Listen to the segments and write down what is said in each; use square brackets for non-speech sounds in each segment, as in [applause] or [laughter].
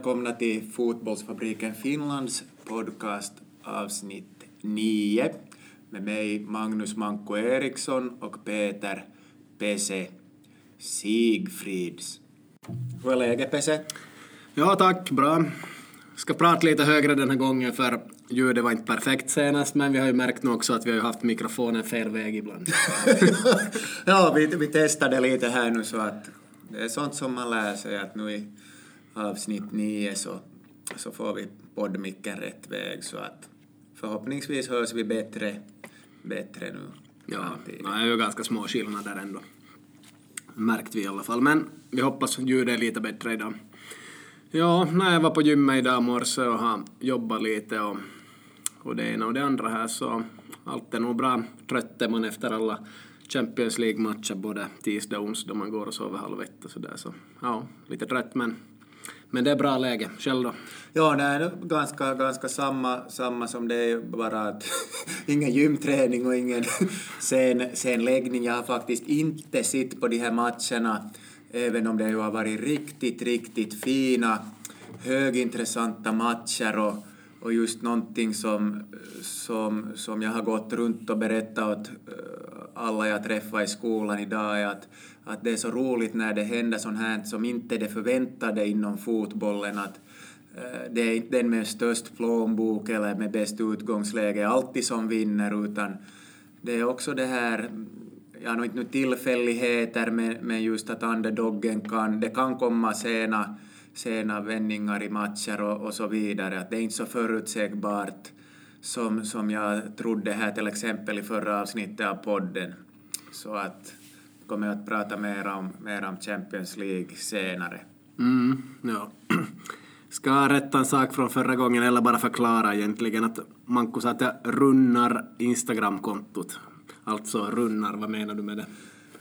Välkomna till Fotbollsfabriken Finlands podcast avsnitt 9 med mig Magnus Manko Eriksson och Peter Pese Sigfrids. Hur är läget Pese? Ja tack, bra. Ska prata lite högre den här gången för ljudet var inte perfekt senast men vi har ju märkt nu också att vi har haft mikrofonen fel väg ibland. [laughs] ja, vi, vi testade lite här nu så att det är sånt som man lär sig att nu i avsnitt 9 så, så får vi poddmicken rätt väg så att förhoppningsvis hörs vi bättre, bättre nu. Ja, det är ju ganska små skillnader ändå. Märkt vi i alla fall, men vi hoppas ljudet är lite bättre idag. Ja, när jag var på gymmet idag morse och har jobbat lite och, och det ena och det andra här så allt är nog bra. Trött är man efter alla Champions League-matcher både tisdag och onsdag man går och sover halv ett och sådär så ja, lite trött men men det är bra läge. Själv då? Ja, nej, ganska, ganska samma, samma som det är bara att [laughs] ingen gymträning och ingen [laughs] sen, sen läggning. Jag har faktiskt inte sett på de här matcherna, även om det ju har varit riktigt, riktigt fina, högintressanta matcher och, och just någonting som, som, som jag har gått runt och berättat åt eh, alla jag träffar i skolan idag är att att det är så roligt när det händer sånt här som inte är det förväntade inom fotbollen, att eh, det är inte den med störst plånbok eller med bäst utgångsläge alltid som vinner, utan det är också det här, ja, nu inte nu tillfälligheter, men, men just att underdoggen kan, det kan komma sena, sena vändningar i matcher och, och så vidare, att det är inte så förutsägbart som, som jag trodde här till exempel i förra avsnittet av podden. Så att kommer att prata mer om, mer om Champions League senare. Mm, ja. [clears throat] Ska jag rätta en sak från förra gången eller bara förklara egentligen att Manko sa att jag runnar Instagram-kontot. Alltså runnar, vad menar du med det?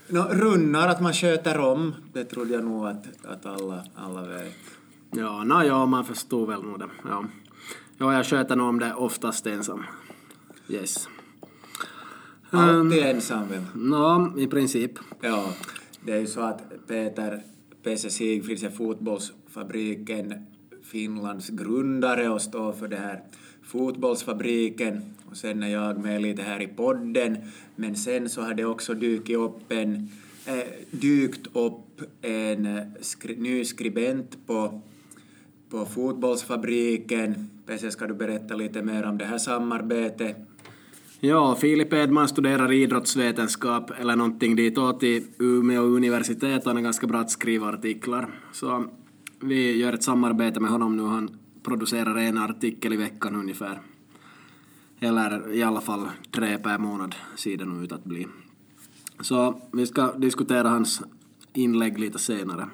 No, runnar, att man sköter om, det trodde jag nog att, att alla, alla vet. Ja, no, ja, man förstår väl nog det. Ja. ja, jag sköter nog om det oftast ensam. Yes. Alltid ensam väl? Ja, i princip. Ja, det är ju så att Peter Pesse Sigfrids är fotbollsfabriken Finlands grundare och står för det här fotbollsfabriken och sen är jag med lite här i podden men sen så har det också dykt upp en, äh, dykt upp en skri, ny skribent på, på fotbollsfabriken. Pesse, ska du berätta lite mer om det här samarbetet? Ja, Filip Edman studerar idrottsvetenskap eller någonting ditåt i Umeå universitet. Han är ganska bra att skriva artiklar. Så vi gör ett samarbete med honom nu. Han producerar en artikel i veckan ungefär. Eller i alla fall tre per månad ser det ut att bli. Så vi ska diskutera hans inlägg lite senare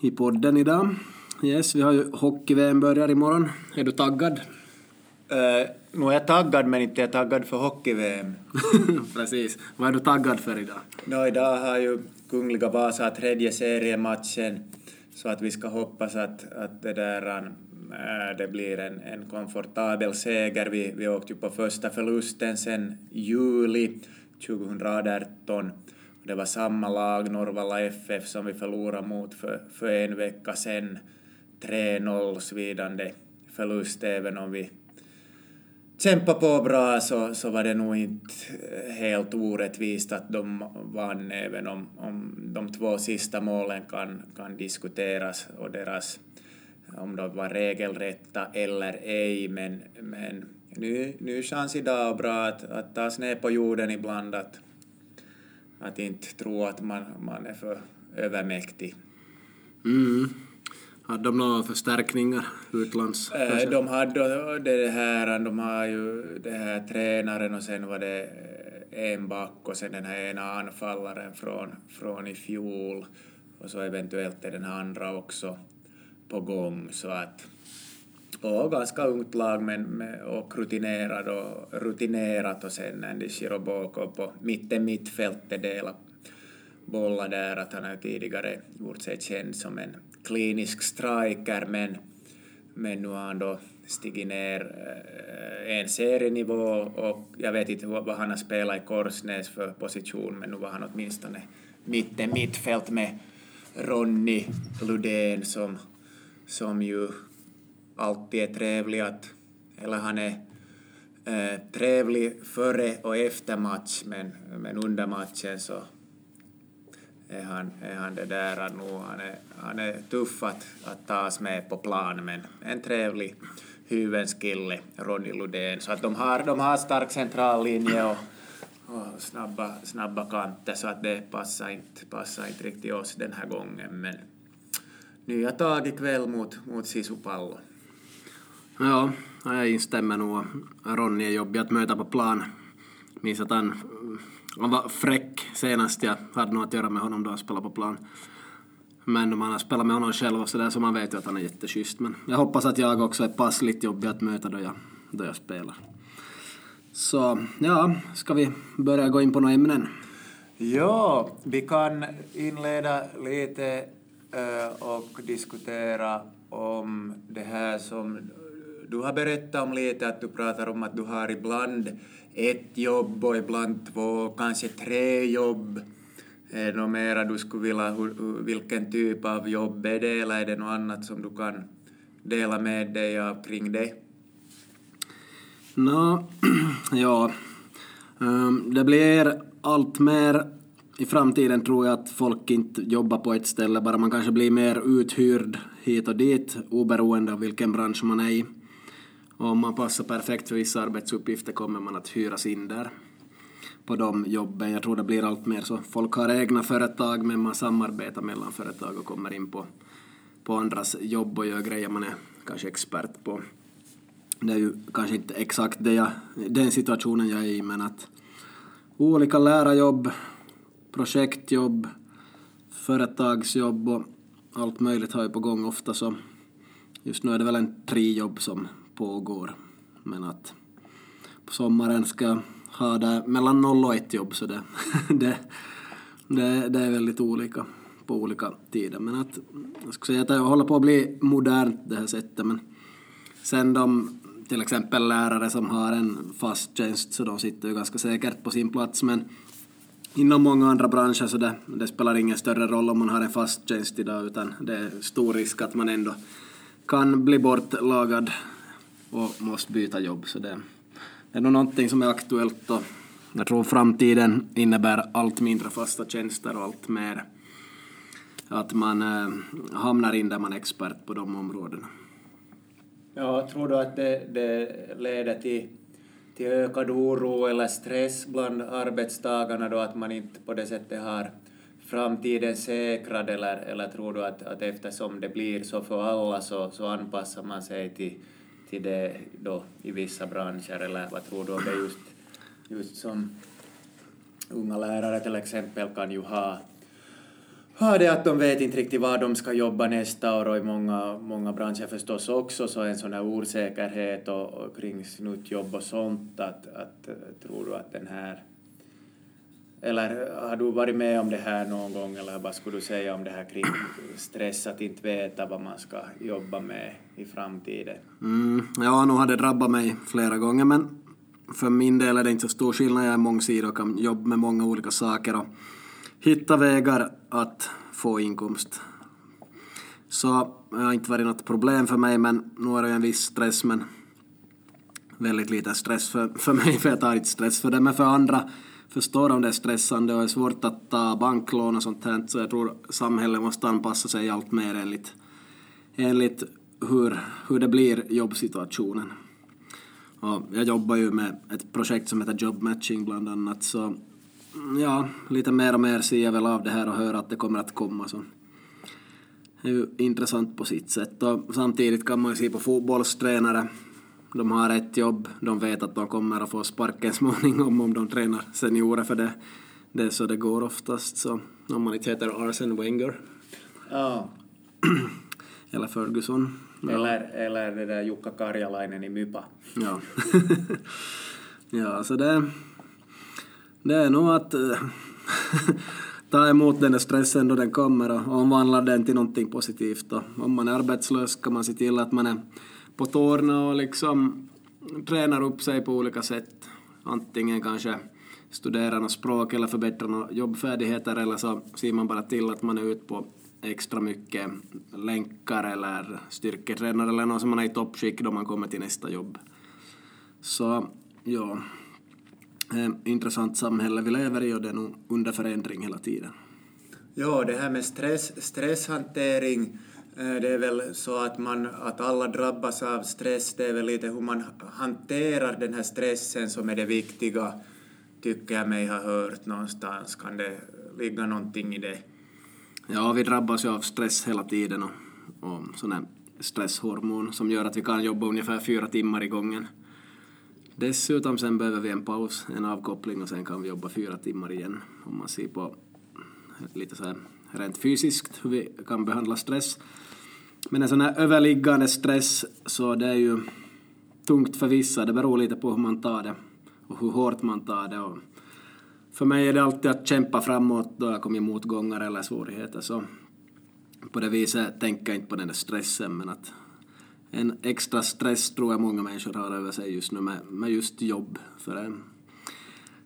i podden idag. Yes, vi har ju hockey-VM börjar imorgon. Är du taggad? Uh, nu är jag taggad men inte jag taggad för hockey-VM. [laughs] Precis. Vad är du taggad för idag? No, idag har ju Kungliga Vasa tredje seriematchen så att vi ska hoppas att, att det där äh, det blir en, en komfortabel seger. Vi, vi åkte ju på första förlusten sen juli 2018. Det var samma lag, Norvalla FF, som vi förlorade mot för, för en vecka sen. 3-0 svidande förlust även om vi kämpa på bra så, så var det nog inte helt orättvist att de vann även om, om de två sista målen kan, kan diskuteras och deras om de var regelrätta eller ej men, men ny, ny chans idag och bra att, att tas ner på jorden ibland att, att inte tro att man, man är för övermäktig. Mm. Hade de några förstärkningar utlands? Äh, de hade det här, de har ju det här tränaren och sen var det en back och sen den här ena anfallaren från, från i fjol och så eventuellt är den andra också på gång så att och ganska ungt lag men med, och rutinerad och rutinerat och sen Andy Shiroboko på mitten mittfältet delar bollar där att han har tidigare gjort sig känd som en klinisk striker men, men nu har han då stigit ner eh, en serienivå och jag vet inte vad han har spelat i Korsnäs för position men nu var han åtminstone mitten mittfält med Ronny Ludén som, som ju alltid är trevlig att, eller han är eh, trevlig före och efter match, men, men under matchen så är han, är han det där nu, han är, han är tuff att, att tas med på plan, men en trevlig hyvens kille, Ronny Ludén. Så att de har, de har stark centrallinje och, och snabba, snabba kanter, så att det passar inte, passar inte riktigt oss den här gången. Men nya tag ikväll mot, mot Sisupallo. Ja, jag instämmer nog. Ronny är jobbig att möta på plan. Minns att han, han var fräck senast jag hade något att göra med honom då han spelade på plan. Men om man har spelat med honom själv och sådär så man vet ju att han är jätteschysst. Men jag hoppas att jag också är passligt jobbig att möta då jag, då jag spelar. Så ja, ska vi börja gå in på några ämnen? Ja, vi kan inleda lite eh, och diskutera om det här som du har berättat om lite, att du pratar om att du har ibland ett jobb och ibland två, kanske tre jobb. Eh, är det något mera du skulle vilja, vilken typ av jobb är det eller är det något annat som du kan dela med dig av kring det? Nå, [clears throat] ja, um, det blir allt mer i framtiden tror jag att folk inte jobbar på ett ställe, bara man kanske blir mer uthyrd hit och dit oberoende av vilken bransch man är i. Och om man passar perfekt för vissa arbetsuppgifter kommer man att hyras in där på de jobben. Jag tror det blir allt mer så. Folk har egna företag men man samarbetar mellan företag och kommer in på, på andras jobb och gör grejer man är kanske expert på. Det är ju kanske inte exakt det jag, den situationen jag är i men att olika lärarjobb, projektjobb, företagsjobb och allt möjligt har jag på gång ofta så just nu är det väl en tre jobb som pågår men att på sommaren ska jag ha det mellan noll och ett jobb så det, [laughs] det, det, det är väldigt olika på olika tider. Men att jag skulle säga att det håller på att bli modernt det här sättet men sen de till exempel lärare som har en fast tjänst så de sitter ju ganska säkert på sin plats men inom många andra branscher så det, det spelar ingen större roll om man har en fast tjänst idag utan det är stor risk att man ändå kan bli bortlagad och måste byta jobb. Så det, det är nog någonting som är aktuellt och jag tror framtiden innebär allt mindre fasta tjänster och allt mer att man äh, hamnar in där man är expert på de områdena. Ja, tror du att det, det leder till, till ökad oro eller stress bland arbetstagarna då att man inte på det sättet har framtiden säkrad eller, eller tror du att, att eftersom det blir så för alla så, så anpassar man sig till, till det då i vissa branscher eller vad tror du om det just, just som unga lärare till exempel? Kan ju ha ha det att de vet inte riktigt var de ska jobba nästa år och i många, många branscher förstås också så en sån här osäkerhet och, och kring snuttjobb och sånt att, att tror du att den här eller har du varit med om det här någon gång eller vad skulle du säga om det här kring stress att inte veta vad man ska jobba med i framtiden? Mm, ja, nu har det drabbat mig flera gånger men för min del är det inte så stor skillnad. Jag är mångsidig och kan jobba med många olika saker och hitta vägar att få inkomst. Så det har inte varit något problem för mig men nu är det en viss stress men väldigt lite stress för, för mig för jag tar inte stress för det men för andra förstår om det är stressande och är svårt att ta banklån och sånt här så jag tror samhället måste anpassa sig allt mer enligt, enligt hur, hur det blir jobbsituationen. Och jag jobbar ju med ett projekt som heter Job Matching bland annat så ja, lite mer och mer ser jag väl av det här och hör att det kommer att komma så det är ju intressant på sitt sätt och samtidigt kan man ju se på fotbollstränare de har ett jobb, de vet att de kommer att få sparken småningom om de tränar seniorer för det. Det är så det går oftast. Så om man inte heter Arsene Wenger. Ja. [clears throat] Eller Ferguson. Ja. Eller, eller det där Jukka Karjalainen i Mypa. Ja. [laughs] ja, så det, det är nog att [laughs] ta emot den där stressen då den kommer och omvandla den till någonting positivt. Och om man är arbetslös kan man se till att man är på tårna och liksom tränar upp sig på olika sätt. Antingen kanske studerar något språk eller förbättrar några jobbfärdigheter eller så ser man bara till att man är ute på extra mycket länkar eller styrketränare eller någon som man är i toppskick då man kommer till nästa jobb. Så ja, eh, intressant samhälle vi lever i och det är nog under förändring hela tiden. Ja, det här med stress, stresshantering, Eh, det är väl så att, man, att alla drabbas av stress, det är väl lite hur man hanterar den här stressen som är det viktiga, tycker jag mig ha hört någonstans. Kan det ligga någonting i det? Ja, vi drabbas ju av stress hela tiden och, och sån här stresshormon som gör att vi kan jobba ungefär fyra timmar i gången. Dessutom sen behöver vi en paus, en avkoppling och sen kan vi jobba fyra timmar igen om man ser på lite så här rent fysiskt hur vi kan behandla stress. Men en sån här överliggande stress så det är ju tungt för vissa, det beror lite på hur man tar det och hur hårt man tar det. Och för mig är det alltid att kämpa framåt då jag kommer motgångar eller svårigheter så på det viset tänker jag inte på den där stressen men att en extra stress tror jag många människor har över sig just nu med, med just jobb. För det,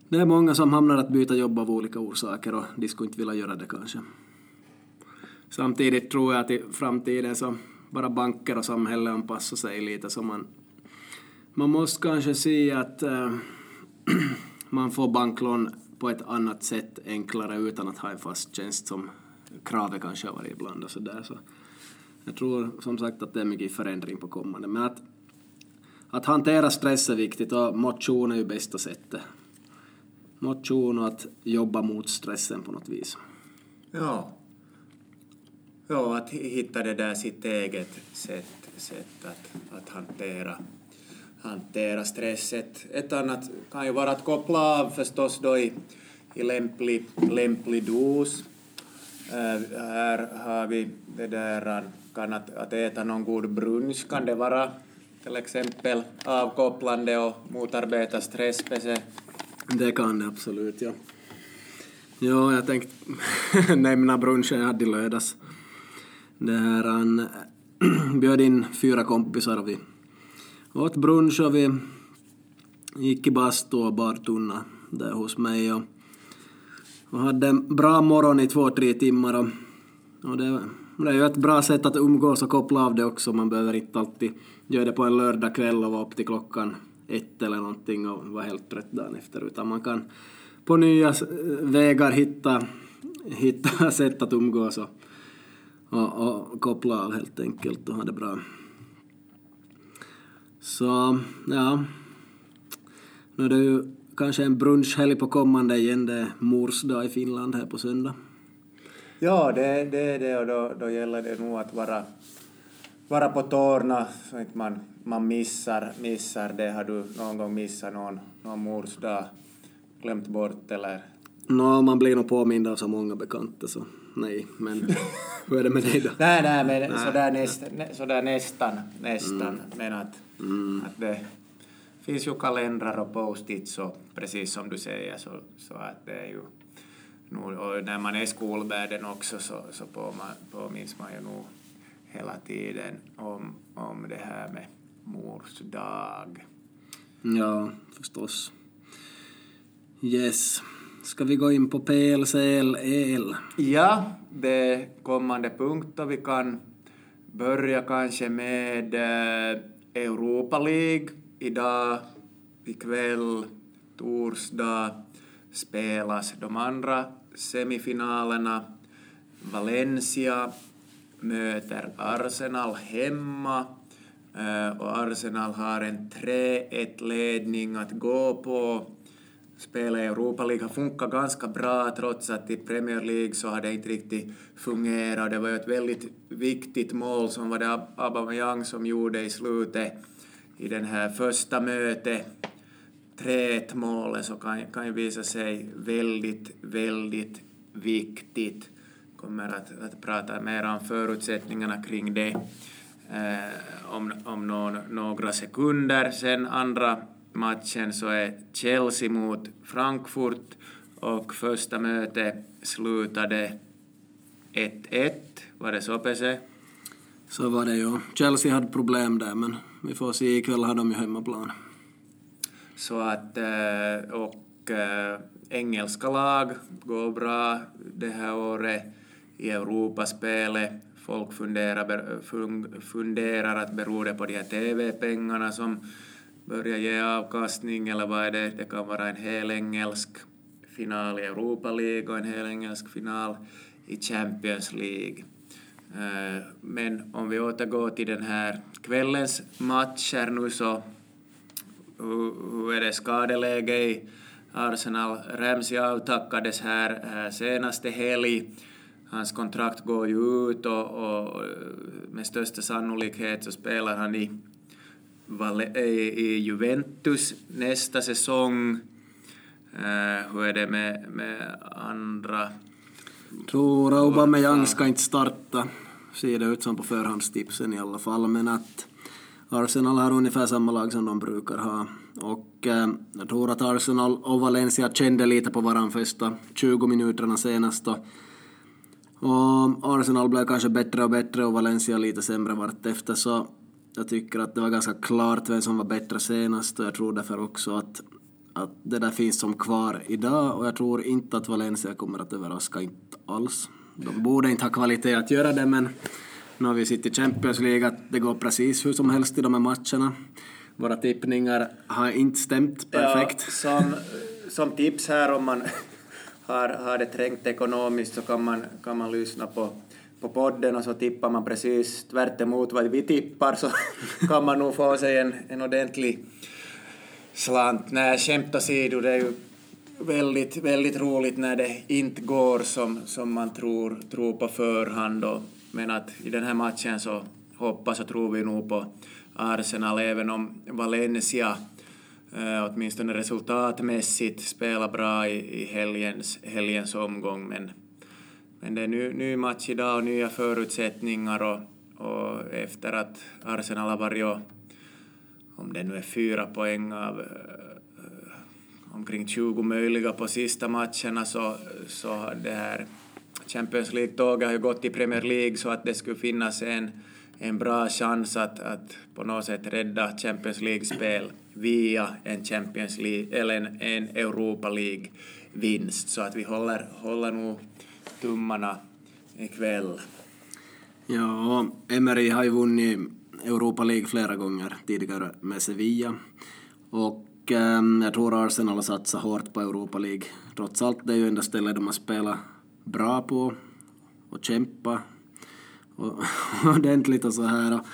det är många som hamnar att byta jobb av olika orsaker och de skulle inte vilja göra det kanske. Samtidigt tror jag att i framtiden så bara banker och samhälle anpassar sig lite så man, man måste kanske se att äh, [clears throat] man får banklån på ett annat sätt enklare utan att ha en fast tjänst som kravet kanske har varit ibland och så där. Så jag tror som sagt att det är mycket förändring på kommande. Men att, att hantera stress är viktigt och motion är ju bästa sättet. Motion och att jobba mot stressen på något vis. Ja. Ja, att hitta det där sitt eget sätt, sätt att, att hantera, hantera stresset. Ett annat kan ju vara att koppla av förstås då i, i lämplig, lämplig dos. Äh, här har vi det där äh, kan att, att äta någon god brunch kan det vara till exempel avkopplande och motarbeta stress. Det kan det absolut, ja. Ja, jag tänkte [laughs] nämna brunchen jag hade i lördags. Det här, han [clears throat] bjöd in fyra kompisar och vi åt brunch och vi gick i bastu och badtunna där hos mig och, och hade en bra morgon i två, tre timmar och, och det det är ju ett bra sätt att umgås och koppla av det också. Man behöver inte alltid göra det på en lördagkväll och vara upp till klockan ett eller någonting och vara helt trött dagen efter. Utan man kan på nya vägar hitta, [laughs] hitta sätt att umgås och, och, och koppla av helt enkelt och ha det bra. Så, ja. Nu är det ju kanske en brunchhelg på kommande igen. Det är mors dag i Finland här på söndag. Ja, det, det är det och då, då gäller det nog att vara, vara på tårna så att man, man missar, missar det. Har du någon gång missat någon, någon mors dag, glömt bort eller? Nå, no, man blir nog påmind av så många bekanta så nej, men hur är det med dig då? nej, nej, men nej. Sådär, näst, sådär nästan, nästan, mm. men att, mm. att det finns ju kalendrar och post-its och precis som du säger så, så att det är ju och när man är i skolvärlden också så, så påminns man ju nog hela tiden om, om det här med mors dag. Ja, förstås. Yes. Ska vi gå in på PLCL EL? Ja, det är kommande punkt och vi kan börja kanske med eh, Europa League. Idag, ikväll, torsdag, spelas de andra semifinalerna. Valencia möter Arsenal hemma eh, och Arsenal har en 3-1-ledning att gå på. Spelet i Europa League har funkat ganska bra trots att i Premier League så har det inte riktigt fungerat. Det var ju ett väldigt viktigt mål som var det Aubameyang som gjorde i slutet i den här första mötet 3-1 målet så kan, kan ju visa sig väldigt, väldigt viktigt. Kommer att, att prata mer om förutsättningarna kring det eh, om, om någon, några sekunder. Sen andra matchen så är Chelsea mot Frankfurt och första mötet slutade 1-1. Var det så, Pese? Så var det ju. Chelsea hade problem där, men vi får se. Ikväll har de ju hemmaplan. Så att, eh, och äh, engelska lag går bra det här året. i Europaspelet. Folk funderar, funderar att beror det på de här TV-pengarna som börja ge avkastning eller vad är det? Det kan vara en hel engelsk final i Europa League och en hel engelsk final i Champions League. Eh, men om vi återgår till den här kvällens matcher nu så hur är det skadeläge i Arsenal? Ramsey avtackades här eh, senaste helg. Hans kontrakt går ju ut och, och eh, med största sannolikhet så spelar han i, i Juventus nästa säsong. Uh, äh, hur är det med, med andra? Tror Aubameyang ska inte starta. Ser det ut som på förhandstipsen i alla fall, men att Arsenal har ungefär samma lag som de brukar ha. Och eh, jag tror att Arsenal och Valencia kände lite på varandra första 20 minuterna senast. Och, och Arsenal blev kanske bättre och bättre och Valencia lite sämre vartefter. Så jag tycker att det var ganska klart vem som var bättre senast och jag tror därför också att, att det där finns som kvar idag och jag tror inte att Valencia kommer att överraska, inte alls. De borde inte ha kvalitet att göra det men nu har vi sett i Champions League att det går precis hur som helst i de här matcherna. Våra tippningar har inte stämt perfekt. Ja, som, som tips här om man [laughs] har, har det trängt ekonomiskt så kan man, kan man lyssna på, på podden och så tippar man precis tvärt emot vad vi tippar så [laughs] kan man nog få sig en, en ordentlig slant. Nej, skämt åsido, det är ju väldigt, väldigt roligt när det inte går som, som man tror, tror på förhand. Och, men att i den här matchen så hoppas och tror vi nog på Arsenal, även om Valencia eh, åtminstone resultatmässigt spelar bra i, i helgens, helgens omgång. Men, men det är ny, ny match idag och nya förutsättningar och, och efter att Arsenal har varit och, om det nu är fyra poäng av eh, omkring 20 möjliga på sista matcherna så, så det här Champions League-tåget har ju gått i Premier League så att det skulle finnas en, en bra chans att, att på något sätt rädda Champions League-spel via en Champions League eller en, en Europa League-vinst. Så att vi håller, håller nog tummarna ikväll. Ja, Emery har ju vunnit Europa League flera gånger tidigare med Sevilla. Och ehm, jag tror Arsenal har satsat hårt på Europa League. Trots allt, det är ju enda stället de har spelat bra på och kämpa och, [laughs] ordentligt och så här och,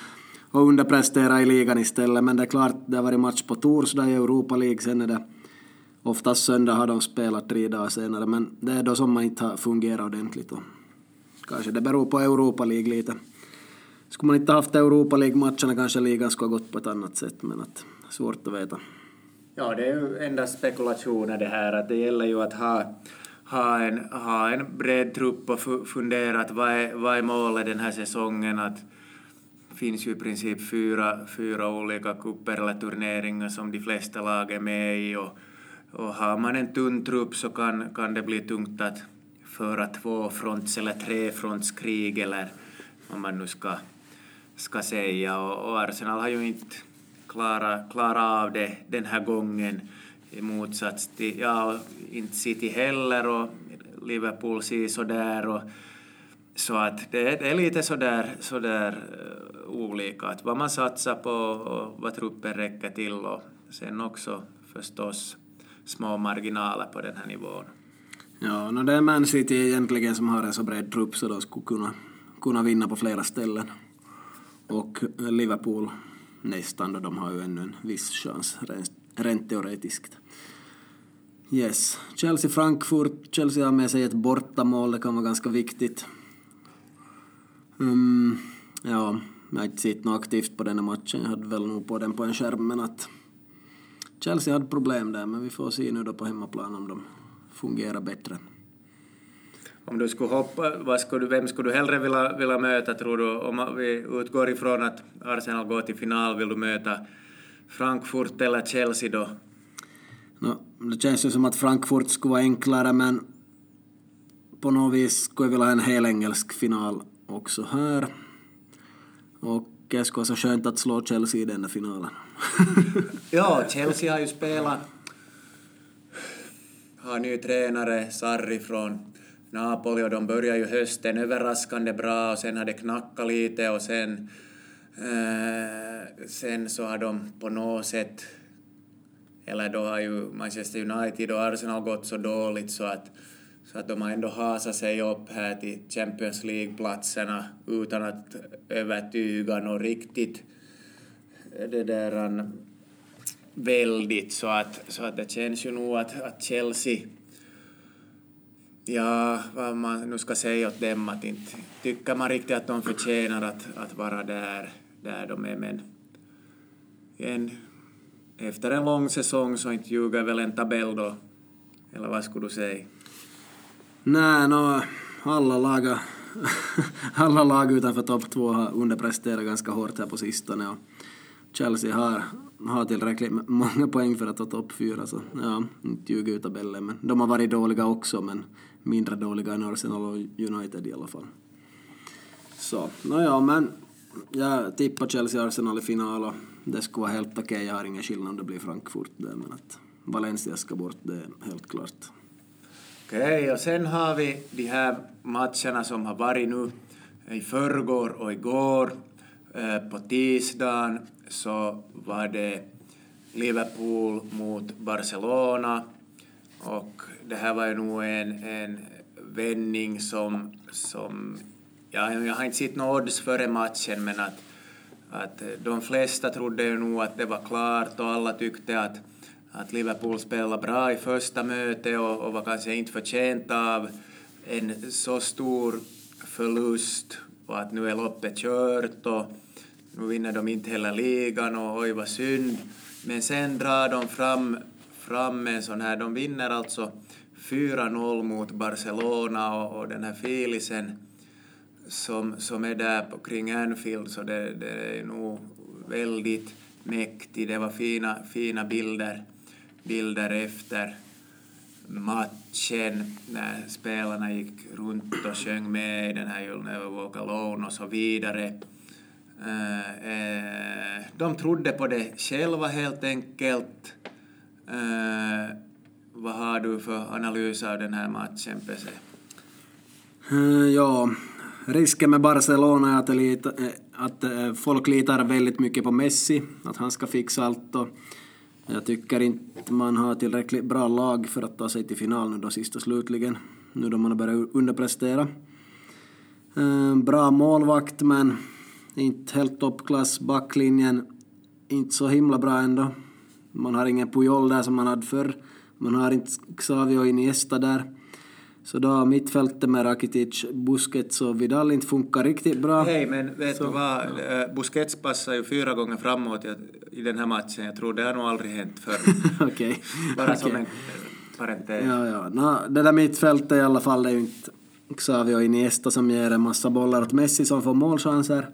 och underprestera i ligan istället. Men det är klart, det har varit match på torsdag i Europa League, sen är det oftast söndag har de spelat tre dagar senare, men det är då som man inte har fungerat ordentligt och kanske det beror på Europa League lite. Skulle man inte haft Europa League-matcherna kanske ligan skulle ha gått på ett annat sätt, men att svårt att veta. Ja, det är ju endast spekulationer det här, att det gäller ju att ha ha en, ha en bred trupp och fundera att vad är, vad är målet den här säsongen. Att det finns ju i princip fyra, fyra olika kupper eller turneringar som de flesta lag är med i och, och har man en tunn trupp så kan, kan det bli tungt att föra två fronts eller tre frontskrig eller vad man nu ska, ska säga. Och, och Arsenal har ju inte klarat, klara av det den här gången i motsats till, ja, inte City heller och Liverpool si sådär och så att det, det är lite sådär, sådär uh, eh, olika, att vad man satsar på och vad truppen räcker till och sen också förstås små marginaler på den här nivån. Ja, no det är Man City egentligen som har en så bred trupp så de skulle kunna, kunna vinna på flera ställen. Och Liverpool nästan, då de har ju ännu en viss chans rent teoretiskt. Yes. Chelsea-Frankfurt. Chelsea har med sig ett bortamål, det kan vara ganska viktigt. Um, ja, jag har inte sett något aktivt på den här matchen. Jag hade väl nog på den på en skärm, men att Chelsea hade problem där, men vi får se nu då på hemmaplan om de fungerar bättre. Om du skulle hoppa, vad skulle, vem skulle du hellre vilja, vilja möta, tror du? Om vi utgår ifrån att Arsenal går till final, vill du möta Frankfurt eller Chelsea då? No, det känns ju som att Frankfurt skulle vara enklare, men på något vis skulle jag vilja ha en hel engelsk final också här. Och det skulle vara så skönt att slå Chelsea i den finalen. ja, Chelsea har ju spelat, har ny tränare, Sarri från Napoli och de började ju hösten överraskande bra och sen har det knackat lite och sen, eh, sen så har de på något sätt eller då har ju Manchester United och Arsenal gått så dåligt så att, så att de har ändå hasat sig upp här till Champions League-platserna utan att övertyga något riktigt det där um, väldigt så att, så att det känns ju nog att, att Chelsea Ja, vad man nu ska säga åt dem att inte tycker man riktigt att de förtjänar att, att vara där, där de är men en efter en lång säsong så inte ljuger väl en tabell då? Eller vad skulle du säga? Nej, no, alla lag, [laughs] alla lag utanför topp två har underpresterat ganska hårt här på sistone och Chelsea har, har tillräckligt många poäng för att ta topp fyra så ja, inte ljuga ut tabellen men de har varit dåliga också men mindre dåliga än Arsenal och United i alla fall. Så, nåja men jag tippar Chelsea-Arsenal i final och det skulle vara helt okej. Okay. Jag har ingen skillnad om det blir Frankfurt där, men att Valencia ska bort, det är helt klart. Okej, okay, och sen har vi de här matcherna som har varit nu i förrgår och igår. Eh, på tisdagen så var det Liverpool mot Barcelona och det här var ju nog en, en vändning som, som ja, jag har inte sett några odds före matchen men att att de flesta trodde ju nog att det var klart och alla tyckte att, att Liverpool spelade bra i första mötet och, och var kanske inte förtjänt av en så stor förlust och att nu är loppet kört och nu vinner de inte heller ligan och oj vad synd. Men sen drar de fram, fram en sån här, de vinner alltså 4-0 mot Barcelona och, och den här filisen som, som är där på, kring Anfield så det, det är nog väldigt mäktigt. Det var fina, fina bilder, bilder efter matchen när spelarna gick runt och sjöng med i den här You'll Never Walk Alone och så vidare. Eh, eh, de trodde på det själva helt enkelt. Eh, vad har du för analys av den här matchen, Pese? Ja, risken med Barcelona är att, lita, att folk litar väldigt mycket på Messi, att han ska fixa allt. Och jag tycker inte man har tillräckligt bra lag för att ta sig till final nu då sist och slutligen, nu då man har börjat underprestera. Eh, bra målvakt, men inte helt toppklass. Backlinjen, inte så himla bra ändå. Man har ingen Pujol där som man hade förr. Man har inte Xavi och Iniesta där. Så då mittfältet med Rakitic, Busquets och Vidal inte funkar riktigt bra. Hej, men vet så, du vad? Ja. Eh, Busquets passar ju fyra gånger framåt i den här matchen. Jag tror det har nog aldrig hänt förr. [laughs] Okej. Okay. Bara okay. som en parentes. Ja, ja. No, det där mittfältet i alla fall är ju inte Xavi Iniesta som ger en massa bollar åt Messi som får målchanser.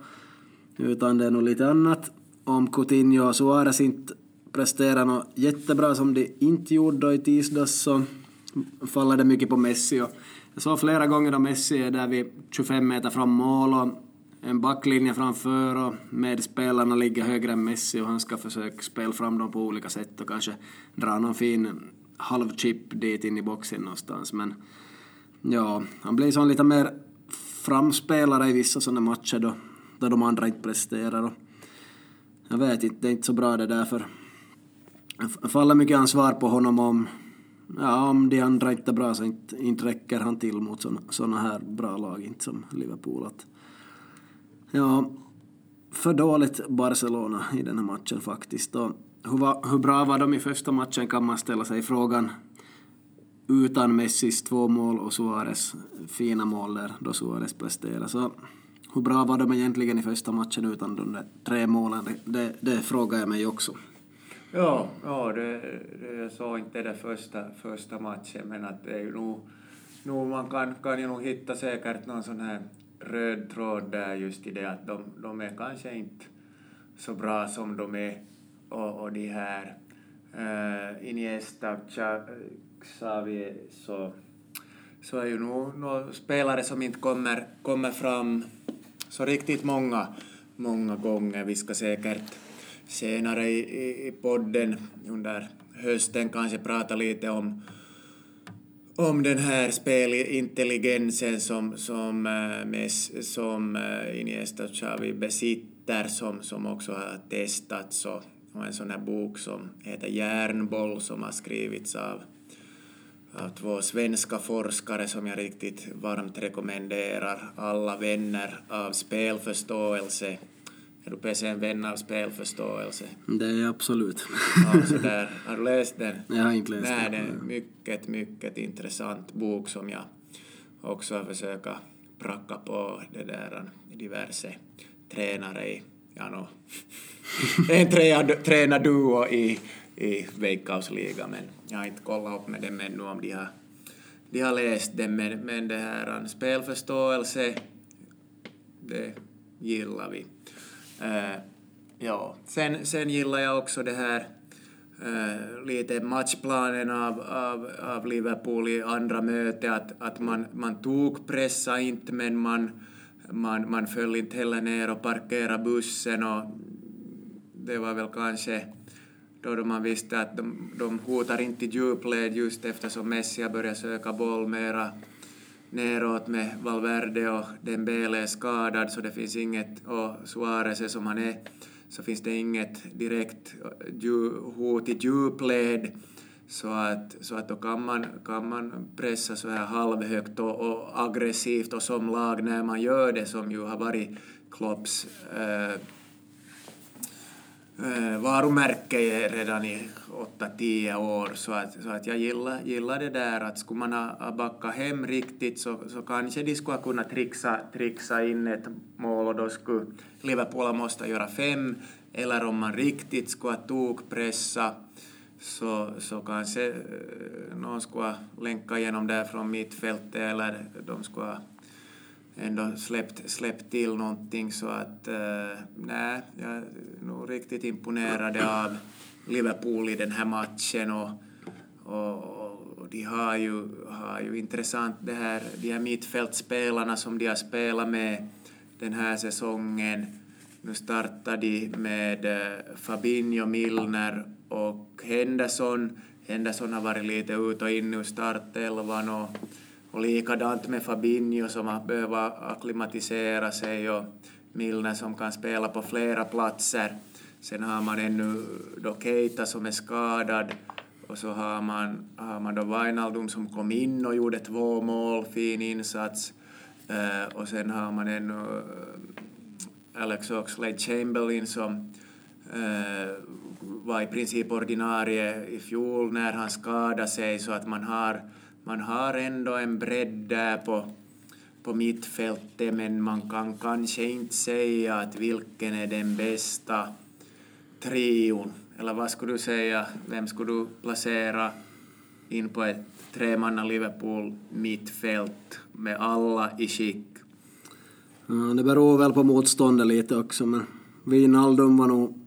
Utan det är nog lite annat. Om Coutinho och Suarez inte presterar något jättebra som de inte gjorde i tisdags så faller det mycket på Messi. Och jag såg flera gånger då Messi är där vid 25 meter från mål och en backlinje framför och medspelarna ligger högre än Messi och han ska försöka spela fram dem på olika sätt och kanske dra någon fin halvchip dit in i boxen någonstans. Men ja, han blir sån lite mer framspelare i vissa sådana matcher då, då de andra inte presterar. Och jag vet inte, det är inte så bra det där för det faller mycket ansvar på honom om ja, om de andra inte är bra så inte, inte räcker han till mot sådana här bra lag inte som Liverpool. Att, ja, för dåligt Barcelona i den här matchen faktiskt. Och hur, var, hur bra var de i första matchen kan man ställa sig frågan. Utan Messis två mål och Suarez fina mål där då Suarez presterade. Så hur bra var de egentligen i första matchen utan de där tre målen? Det, det, det frågar jag mig också. Ja, ja det, det, jag såg inte den första, första matchen, men att det är ju nog, nog man kan, kan ju nog hitta säkert någon sån här röd tråd där just i det att de, de är kanske inte så bra som de är och, och de här eh, äh, Iniesta, Xavi, så, så är ju nog några spelare som inte kommer, kommer fram så riktigt många, många gånger. Vi ska säkert senare i, i podden under hösten. Kanske prata lite om, om den här spelintelligensen som, som, eh, som eh, Iniesta Xavi besitter som, som också har testats och, och en sån här bok som heter Järnboll som har skrivits av, av två svenska forskare som jag riktigt varmt rekommenderar alla vänner av spelförståelse är du en vän av spelförståelse? Det är absolut. Ja, så där. Har du läst den? Jag har inte läst Nej, den. det är en mycket, mycket intressant bok som jag också har försökt pracka på det där diverse tränare i, ja no, [laughs] en tränarduo i, i Veikkausliga, men jag har inte kollat upp med dem ännu om de har, de har läst den, men, men det här spelförståelse, det gillar vi. Eh, uh, ja, sen, sen gillar jag också det här uh, eh, lite matchplanen av, av, av Liverpool i andra mötet. att, att man, man tog pressa inte men man, man, man föll inte heller ner och parkerade bussen och det var väl kanske då man visste att de, de hotar inte i djupled just eftersom Messi började söka boll mera neråt med Valverde och Dembele är skadad så det finns inget, och Suarez är som han är, så finns det inget direkt hot i djupled. Så att, så att då kan man, kan man pressa så här halvhögt och, och aggressivt och som lag när man gör det som ju har varit Klopps äh, Eh, varumärke redan i 8-10 år så att, så att jag gillar, gillar det där att skulle man ha backat hem riktigt så, så kanske de skulle ha kunnat trixa, trixa in ett mål och då skulle Liverpool måste göra fem eller om man riktigt skulle ha tokpressa så, så kanske eh, någon skulle ha länkat igenom där från mittfältet eller de skulle ha ändå släppt, släppt till någonting så att uh, nej, jag är nog riktigt imponerad av Liverpool i den här matchen och, och, och de har ju, har ju intressant det här, de här mittfältspelarna som de har spelat med den här säsongen. Nu startar de med eh, Fabinho, Milner och Henderson. Henderson har varit lite ut och in ur startelvan och, och likadant med Fabinho som har behövt akklimatisera sig och Milner som kan spela på flera platser. Sen har man ännu då Keita som är skadad och så har man, har man då Wijnaldum som kom in och gjorde två mål, fin insats. Uh, och sen har man ännu uh, Alex Oxlade-Chamberlain som uh, var i princip ordinarie i fjol när han skadade sig så att man har, man har ändå en bredd där på, på mittfältet men man kan kanske inte säga att vilken är den bästa trion, eller vad skulle du säga, vem skulle du placera in på ett tremanna Liverpool mittfält med alla i skick? Det beror väl på motståndet lite också, men Wijnaldum var nog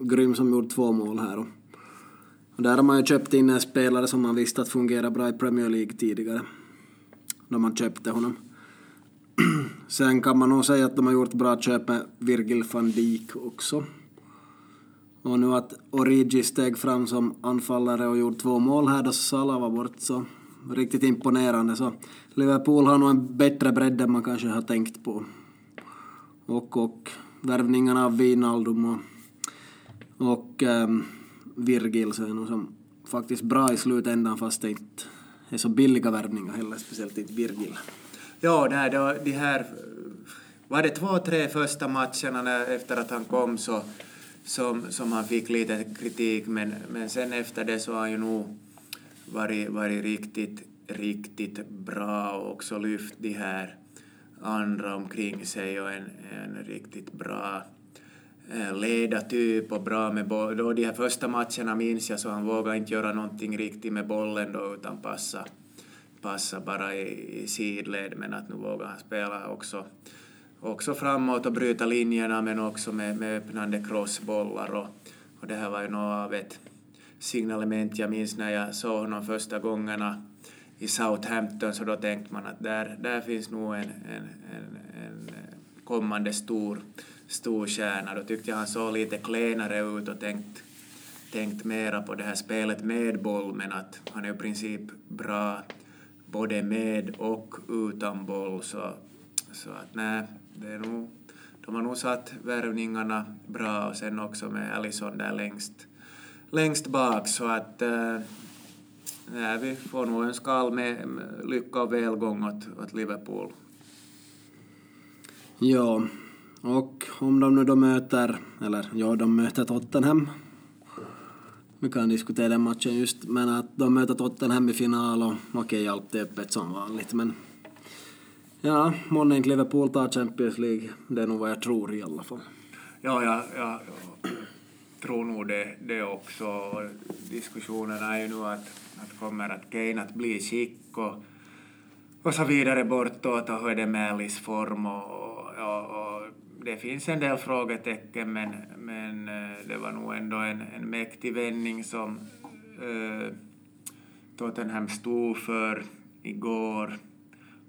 grym som gjorde två mål här. Och, där har man ju köpt in en spelare som man visste att fungerar bra i Premier League tidigare, När man köpte honom. [clears throat] Sen kan man nog säga att de har gjort bra köp med Virgil van Dijk också. Och nu att Origi steg fram som anfallare och gjorde två mål här då Salah var bort så riktigt imponerande. Så Liverpool har nog en bättre bredd än man kanske har tänkt på. Och, och värvningarna av Wijnaldum och, och um, Virgil så är nog som faktiskt bra i slutändan fast det inte är så billiga värvningar heller, speciellt inte Virgil. Ja, nej, då, de här... Var det två, tre första matcherna när, efter att han kom så som, som han fick lite kritik, men, men sen efter det så har han ju nog varit, varit riktigt, riktigt bra och också lyft de här andra omkring sig och en, en riktigt bra Eh, ledartyp och bra med boll. Då de här första matcherna minns jag så han vågade inte göra någonting riktigt med bollen då utan passa, passa bara i, i sidled men att nu vågar han spela också också framåt och bryta linjerna men också med, med öppnande crossbollar och, och det här var ju något av ett signalement jag minns när jag såg honom första gångerna i Southampton så då tänkte man att där, där finns nog en, en, en, en kommande stor, stor stjärna. Då tyckte jag han såg lite klenare ut och tänkt, tänkt mera på det här spelet med boll men att han är i princip bra, både med och utan boll. Så, så att nej, det är nog, de har nog satt värvningarna bra och sen också med Allison där längst, längst bak. Så att eh, nej, vi får nog önska all med, lycka och välgång åt, åt Liverpool. Ja, och om de nu då möter, eller ja, de möter Tottenham. Vi kan diskutera den matchen just, men att de möter Tottenham i final och okej, okay, allt är öppet som vanligt, men ja, månne inte Liverpool tar Champions League, det är nog vad jag tror i alla fall. Ja, ja, ja, jag tror nog det, det också. Diskussionen är ju nu att, att kommer att Kane att bli skick och, och så vidare bortåt och hur är det med Alice form och, och, och det finns en del frågetecken men, men eh, det var nog ändå en, en mäktig vändning som eh, Tottenham stod för igår.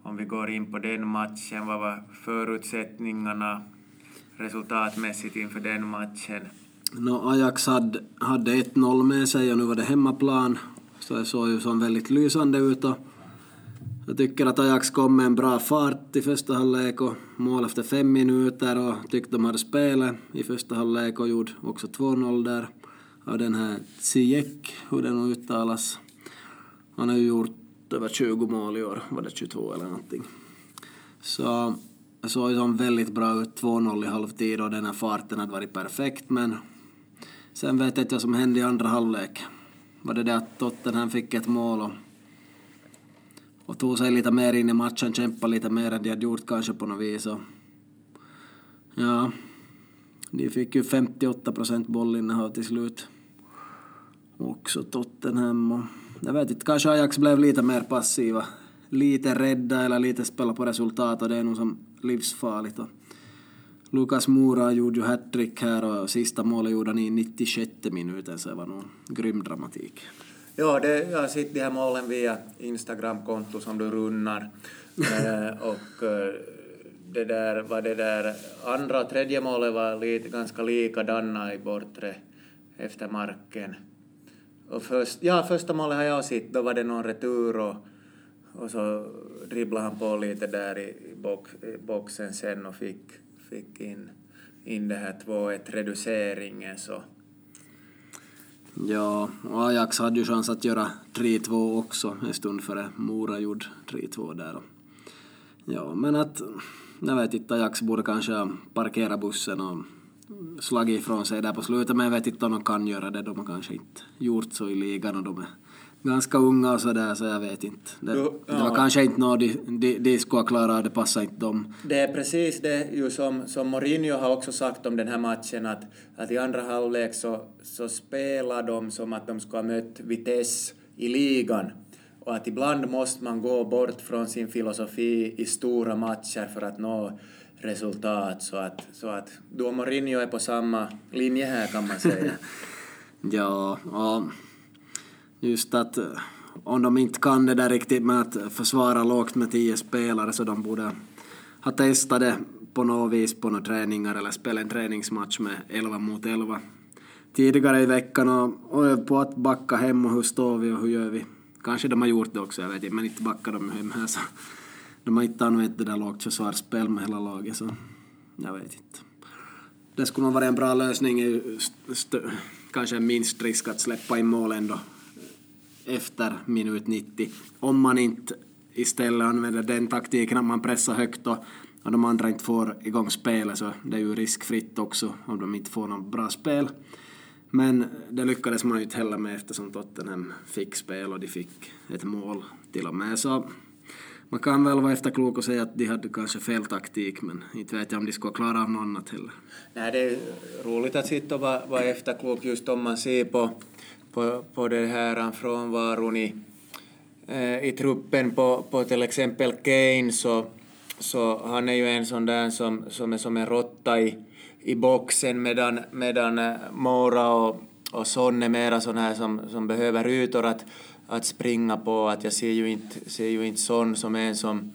Om vi går in på den matchen, vad var förutsättningarna resultatmässigt inför den matchen? No, Ajax hade, hade 1-0 med sig och nu var det hemmaplan, så det såg ju som väldigt lysande ut. Och jag tycker att Ajax kom med en bra fart i första halvlek och mål efter fem minuter och tyckte de hade spelet i första halvlek och gjorde också 2-0 där. Och den här Ziyech, hur det nu uttalas, han har ju gjort över 20 mål i år, var det 22 eller någonting. Så det såg ju som väldigt bra ut, 2-0 i halvtid och den här farten hade varit perfekt men sen vet jag inte vad som hände i andra halvlek. Var det det att Tottenham fick ett mål och och tog sig lite mer in i matchen, kämpade lite mer än de hade gjort kanske på något vis. Och, ja, de fick ju 58 procent bollinnehav till slut. Också Tottenham och jag vet inte, kanske Ajax blev lite mer passiva. Lite rädda eller lite spela på resultat och det är nog som livsfarligt. Och Lukas Mora gjorde ju hattrick här och sista målet gjorde han i 96 minuten så det var nog grym dramatik. Ja, det, jag har sett de här målen via Instagram-konto som du runnar. eh, och eh, det där, var det där andra och tredje målet var lite, ganska likadana i bortre efter marken. Och först, ja, första målet har jag sett, då var det någon retur och, och så dribblade han på lite där i, box, i boxen sen och fick, fick in, in det här 2-1 reduceringen. Så Ja, och Ajax hade ju chans att göra 3-2 också en stund före Mora gjorde 3-2 där. Ja, men att jag vet inte, Ajax borde kanske parkera bussen och slagit ifrån sig där på slutet, men jag vet inte om de kan göra det. De har kanske inte gjort så i ligan och de är ganska unga och sådär, så jag vet inte. Det, jo, ja. det var kanske inte något de, de, de skulle klara, det passade inte dem. Det är precis det ju som, som Mourinho har också sagt om den här matchen, att, att i andra halvlek så, så spelar de som att de skulle ha mött Vitesse i ligan. Och att ibland måste man gå bort från sin filosofi i stora matcher för att nå resultat. Så att, så att du och Mourinho är på samma linje här kan man säga. [laughs] ja, och just att eh, om de inte kan det där riktigt med att försvara lågt med tio spelare så de borde ha testat det på något vis på några träningar eller spela en träningsmatch med 11 mot 11 tidigare i veckan och, och på att backa hem och hur står vi och hur gör vi. Kanske de har gjort det också, jag vet inte, men inte backar de hem här så de har inte använt det där lågt försvarsspel med hela laget så jag vet inte. Det skulle nog vara en bra lösning, kanske minst risk att släppa in mål ändå efter minut 90. Om man inte istället använder den taktiken att man pressar högt och, och de andra inte får igång spelet så det är ju riskfritt också om de inte får något bra spel. Men det lyckades man ju inte heller med eftersom Tottenham fick spel och de fick ett mål till och med. Så man kan väl vara efterklok och säga att de hade kanske fel taktik men inte vet jag om de skulle klara av något annat heller. Nej, det är roligt att sitta och vara, vara efterklok just om man ser på på, på den här frånvaron i, eh, i truppen på, på till exempel Kane så, så han är ju en sån där som, som är som en råtta i, i boxen medan, medan eh, Mora och, och Son är mera sån här som, som behöver ytor att, att springa på. Att jag ser ju inte, ser ju inte Son som en som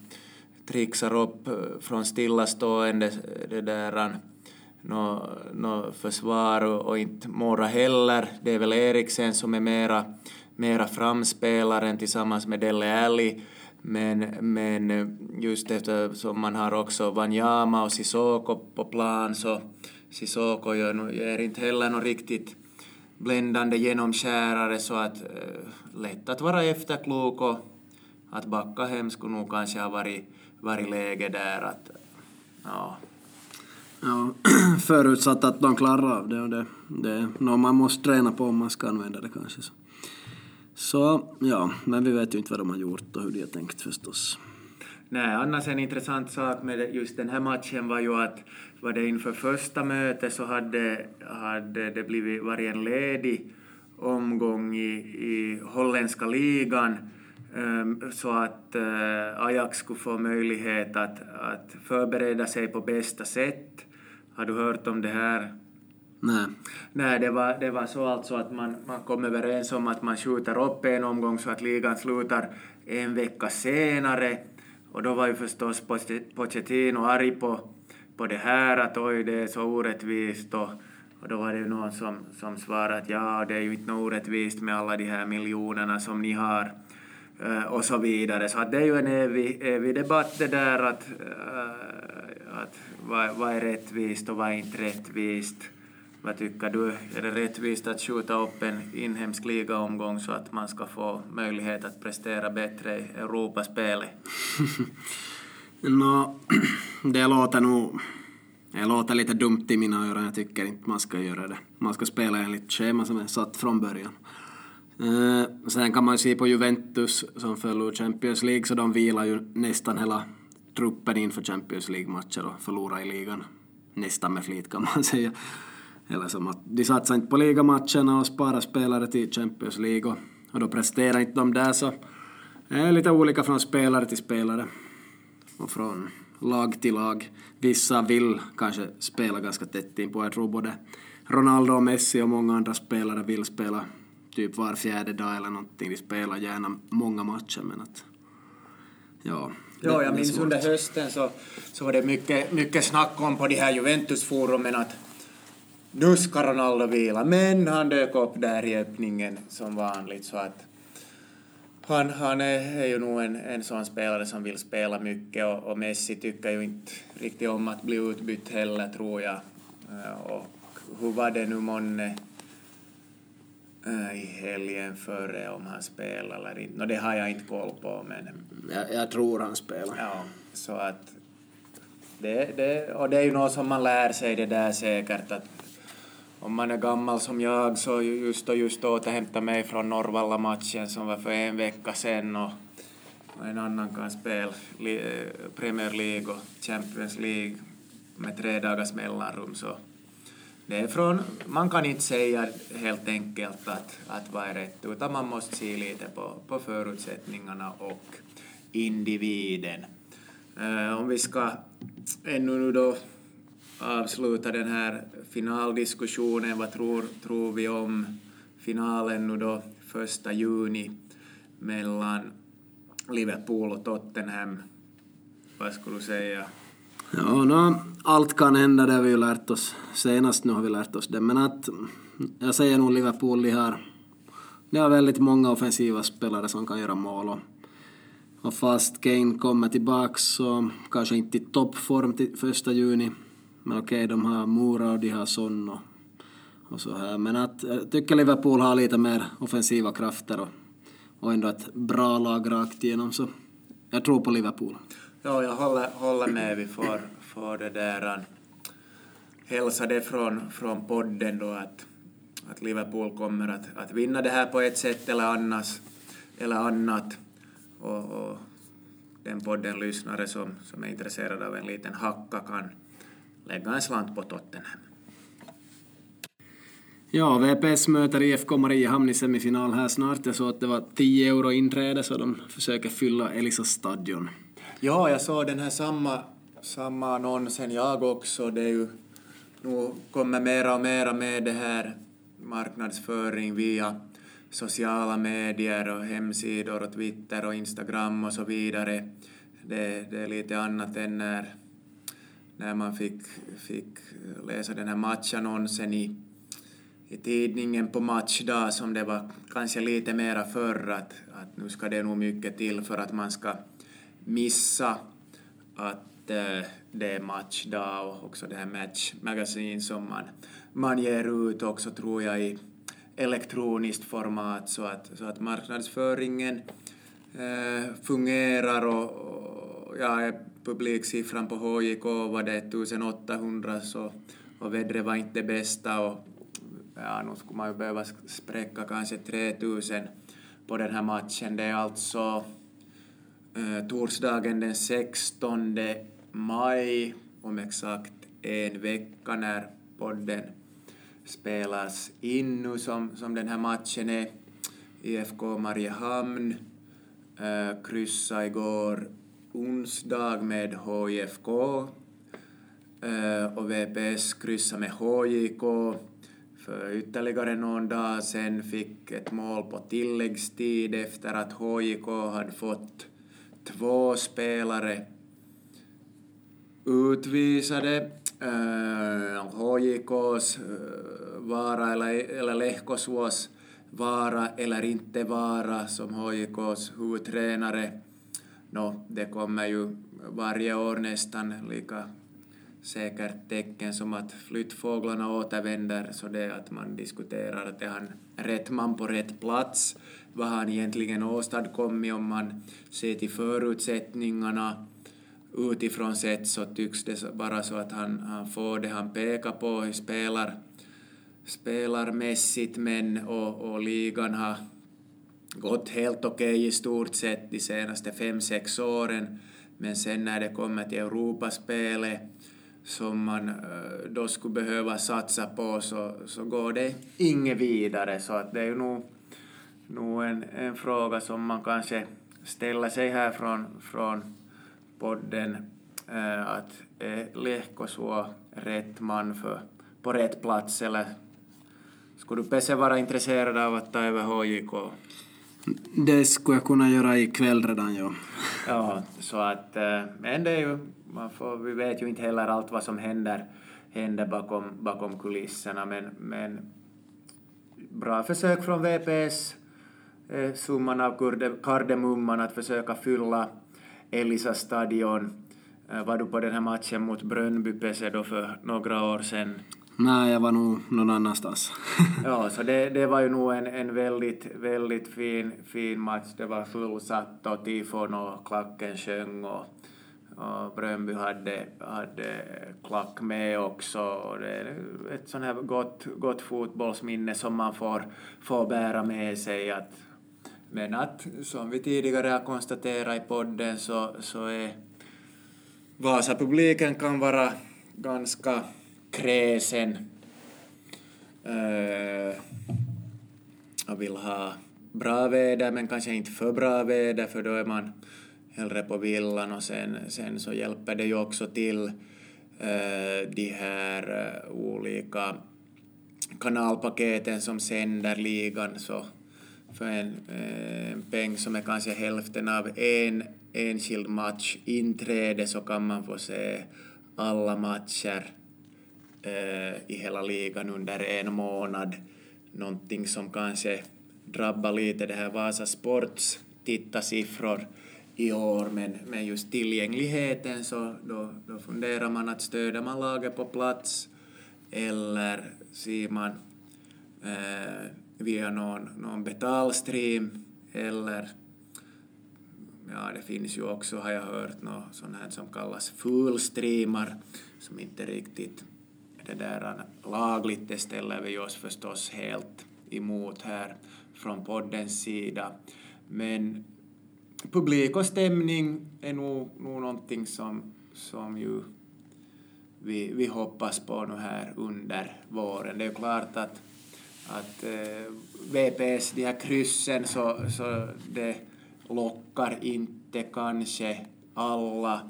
trixar upp eh, från stillastående det där något no försvar och, och inte Mora heller. Det är väl Eriksen som är mera, mera framspelaren tillsammans med Dele Alli. Men, men just eftersom man har också Wanyama och Sissoko på plan så Sissoko gör, är inte heller något riktigt bländande genomskärare så att äh, lätt att vara efterklok och att backa hem skulle nog kanske ha varit, varit läge där att ja. Ja, [clears throat] förutsatt att de klarar av det och det, det är något man måste träna på om man ska använda det kanske. Så. Så ja, men vi vet ju inte vad de har gjort och hur de har tänkt förstås. Nej, annars en intressant sak med just den här matchen var ju att var det inför första mötet så hade, hade det blivit, varit en ledig omgång i, i holländska ligan ehm, så att eh, Ajax skulle få möjlighet att, att förbereda sig på bästa sätt. Har du hört om det här? Nej. Nej, det var, det var så alltså att man, man kom överens om att man skjuter upp en omgång så att ligan slutar en vecka senare. Och då var ju förstås Pochettino arg på, på det här, att oj, det är så orättvist. Och, och då var det ju någon som, som svarade att ja, det är ju inte något orättvist med alla de här miljonerna som ni har uh, och så vidare. Så att det är ju en evig, evig debatt det där att, uh, att vad, vad är rättvist och vad är inte rättvist. Vad tycker du? Är det rättvist att skjuta upp en inhemsk ligaomgång så att man ska få möjlighet att prestera bättre i Europaspelet? [laughs] no, [clears throat] det låter nog... Det låter lite dumt i mina öron. Jag tycker inte man ska göra det. Man ska spela enligt schema som är satt från början. Eh, sen kan man se på Juventus som föll ur Champions League så de vilar ju nästan hela truppen inför Champions League-matcher och förlora i ligan. Nästan med flit kan man [laughs] säga. Eller som att de satsar inte på ligamatcherna och sparar spelare till Champions League och, och då presterar inte de där så det är lite olika från spelare till spelare och från lag till lag. Vissa vill kanske spela ganska tätt in på. Jag tror både Ronaldo och Messi och många andra spelare vill spela typ var fjärde dag eller någonting. De spelar gärna många matcher men att ja. Ja, jag minns under hösten så, så var det mycket, mycket snack om på de här Juventus-forumen att nu ska Ronaldo vila, men han dök upp där i öppningen som vanligt så att han, han är, är ju nog en, en sån spelare som vill spela mycket och, och Messi tycker ju inte riktigt om att bli utbytt heller tror jag. Eh, och hur var det nu månne i helgen före om han spelar eller inte? No, det har jag inte koll på men... Jag, jag tror han spelar. Ja, så att det, det, och det är ju något som man lär sig det där säkert att om man är gammal som jag så just och just återhämta mig från Norrvalla-matchen som var för en vecka sedan och, en annan kan spela Premier League och Champions League med tre dagars mellanrum så det är från, man kan inte säga helt enkelt att, att vad är rätt utan man måste se lite på, på förutsättningarna och individen. Uh, om vi ska ännu nu då avsluta den här finaldiskussionen. Vad tror, tror vi om finalen nu då första juni mellan Liverpool och Tottenham? Vad skulle du säga? Ja, no, allt kan hända, det har vi ju lärt oss. Senast nu har vi lärt oss det, men att jag säger nog Liverpool, de har, de har väldigt många offensiva spelare som kan göra mål. Och, och fast Kane kommer tillbaka så kanske inte i toppform till första juni men okej, okay, de har Mora och de har Son och, och så här. Men att, jag tycker Liverpool har lite mer offensiva krafter och, och ändå ett bra lag rakt igenom. Så jag tror på Liverpool. Ja, jag håller, håller med. Vi får, får det där hälsa det från, från podden då att, att Liverpool kommer att, att vinna det här på ett sätt eller, annars, eller annat. Och, och den podden lyssnare som, som är intresserad av en liten hacka kan lägga en slant på Tottenham. Ja, VPS möter IFK Mariehamn i semifinal här snart. Jag såg att det var 10 euro inträde så de försöker fylla Elisa stadion. Ja, jag såg den här samma, samma annonsen jag också. Det är ju, nu kommer mera och mera med det här marknadsföring via sociala medier och hemsidor och Twitter och Instagram och så vidare. Det, det är lite annat än när när man fick, fick läsa den här matchannonsen i, i tidningen på matchdag som det var kanske lite mera förr att, att nu ska det nog mycket till för att man ska missa att eh, det är matchdag och också det här Match Magazine som man, man ger ut också tror jag i elektroniskt format så att, så att marknadsföringen eh, fungerar och, och ja, publiksiffran på HJK var det 1800 så, och vädret var inte det bästa och ja, nu skulle man ju behöva spräcka kanske 3000 på den här matchen. Det är alltså eh, torsdagen den 16 maj, om exakt en vecka när podden spelas in nu som, som den här matchen är. IFK Mariehamn eh, kryssa igår onsdag med HIFK eh, och VPS kryssa med HJK. För ytterligare någon dag sen fick ett mål på tilläggstid efter att HJK hade fått två spelare utvisade. Eh, äh, HJKs eh, vara eller, eller Lehkosuos vara eller inte vara som HJKs huvudtränare. No, det kommer ju varje år nästan lika säkert tecken som att flyttfåglarna återvänder, så det att man diskuterar att är han rätt man på rätt plats, vad han egentligen åstadkommit om man ser till förutsättningarna. Utifrån sett så tycks det vara så att han, han får det han pekar på. I spelar, spelarmässigt men och, och ligan har gått helt okej okay i stort sett de senaste fem, sex åren. Men sen när det kommer till Europaspelet som man eh, då skulle behöva satsa på så, så går det inget vidare. Så att det är ju nog, nog en, en fråga som man kanske ställer sig här från, från podden äh, att är Lehko så rätt man för, på rätt plats eller skulle du Pesse vara intresserad av att ta över HJK? Det skulle jag kunna göra ikväll redan, ja. ja, så att, äh, men det är ju man får, vi vet ju inte heller allt vad som händer, händer bakom, bakom kulisserna, men, men bra försök från VPS, eh, summan av kardemumman att försöka fylla Elisa stadion. Eh, var du på den här matchen mot Brönnby Pese då för några år sedan? Nej, jag var nog någon annanstans. [laughs] ja, så det, det var ju nog en, en väldigt, väldigt fin, fin match. Det var fullsatt och tifon och klacken sjöng och och Brönby hade, hade klack med också. Och det är ett sånt här gott, gott fotbollsminne som man får, får bära med sig. Att, men att, som vi tidigare har konstaterat i podden, så, så är Vasa-publiken kan vara ganska kräsen. Eh, uh, och vill ha bra väder, men kanske inte för bra väder, för då är man hellre på villan och sen, sen så hjälper det ju också till uh, de här uh, olika kanalpaketen som sänder ligan så för en, eh, en peng som är kanske hälften av en enskild match inträde så kan man få se alla matcher eh, i hela ligan under en månad. Någonting som kanske drabbar lite det här Vasa Sports tittarsiffror i år, men, men just tillgängligheten så då, då funderar man att stödja man laget på plats eller ser man eh, via någon, någon betalstream eller ja, det finns ju också, har jag hört, något sånt här som kallas fullstreamar som inte riktigt det där lagligt, det ställer vi oss förstås helt emot här från poddens sida. Men publik och stämning är nog, nog någonting som, som ju vi, vi hoppas på nu här under våren. Det är ju klart att, att eh, VPS, de här kryssen, så, så det lockar inte kanske alla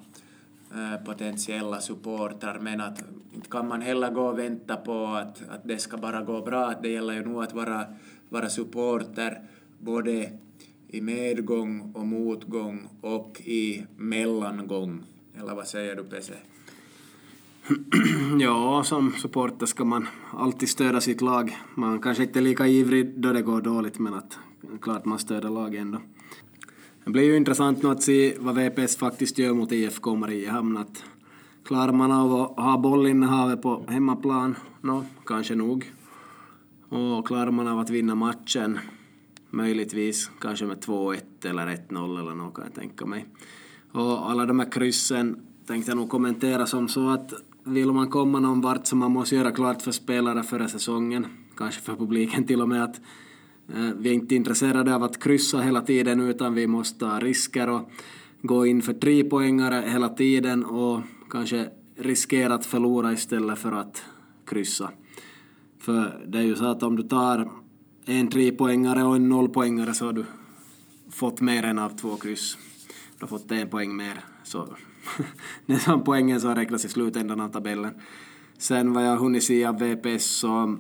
eh, potentiella supportrar, men att inte kan man heller gå och vänta på att, att det ska bara gå bra. Det gäller ju nog att vara, vara supporter både i medgång och motgång och i mellangång. Eller vad säger du, Pese? [clears throat] ja, som supporter ska man alltid stödja sitt lag. Man kanske inte är lika ivrig då det går dåligt, men att klart man stöder laget ändå. Det blir ju intressant nu att se vad VPS faktiskt gör mot IFK Mariehamn. Att klarar man av att ha bollinnehavet på hemmaplan? Nå, kanske nog. Och klarar man av att vinna matchen? Möjligtvis, kanske med 2-1 eller 1-0 eller något kan jag tänka mig. Och alla de här kryssen tänkte jag nog kommentera som så att vill man komma någon vart så man måste göra klart för spelare före säsongen, kanske för publiken till och med att eh, vi är inte intresserade av att kryssa hela tiden utan vi måste ta risker och gå in för trepoängare hela tiden och kanske riskera att förlora istället för att kryssa. För det är ju så att om du tar en trepoängare och en nollpoängare så har du fått mer än av två kryss. Du har fått en poäng mer. Så [laughs] det är som poängen som räknas i slutändan av tabellen. Sen vad jag har hunnit se av VPS så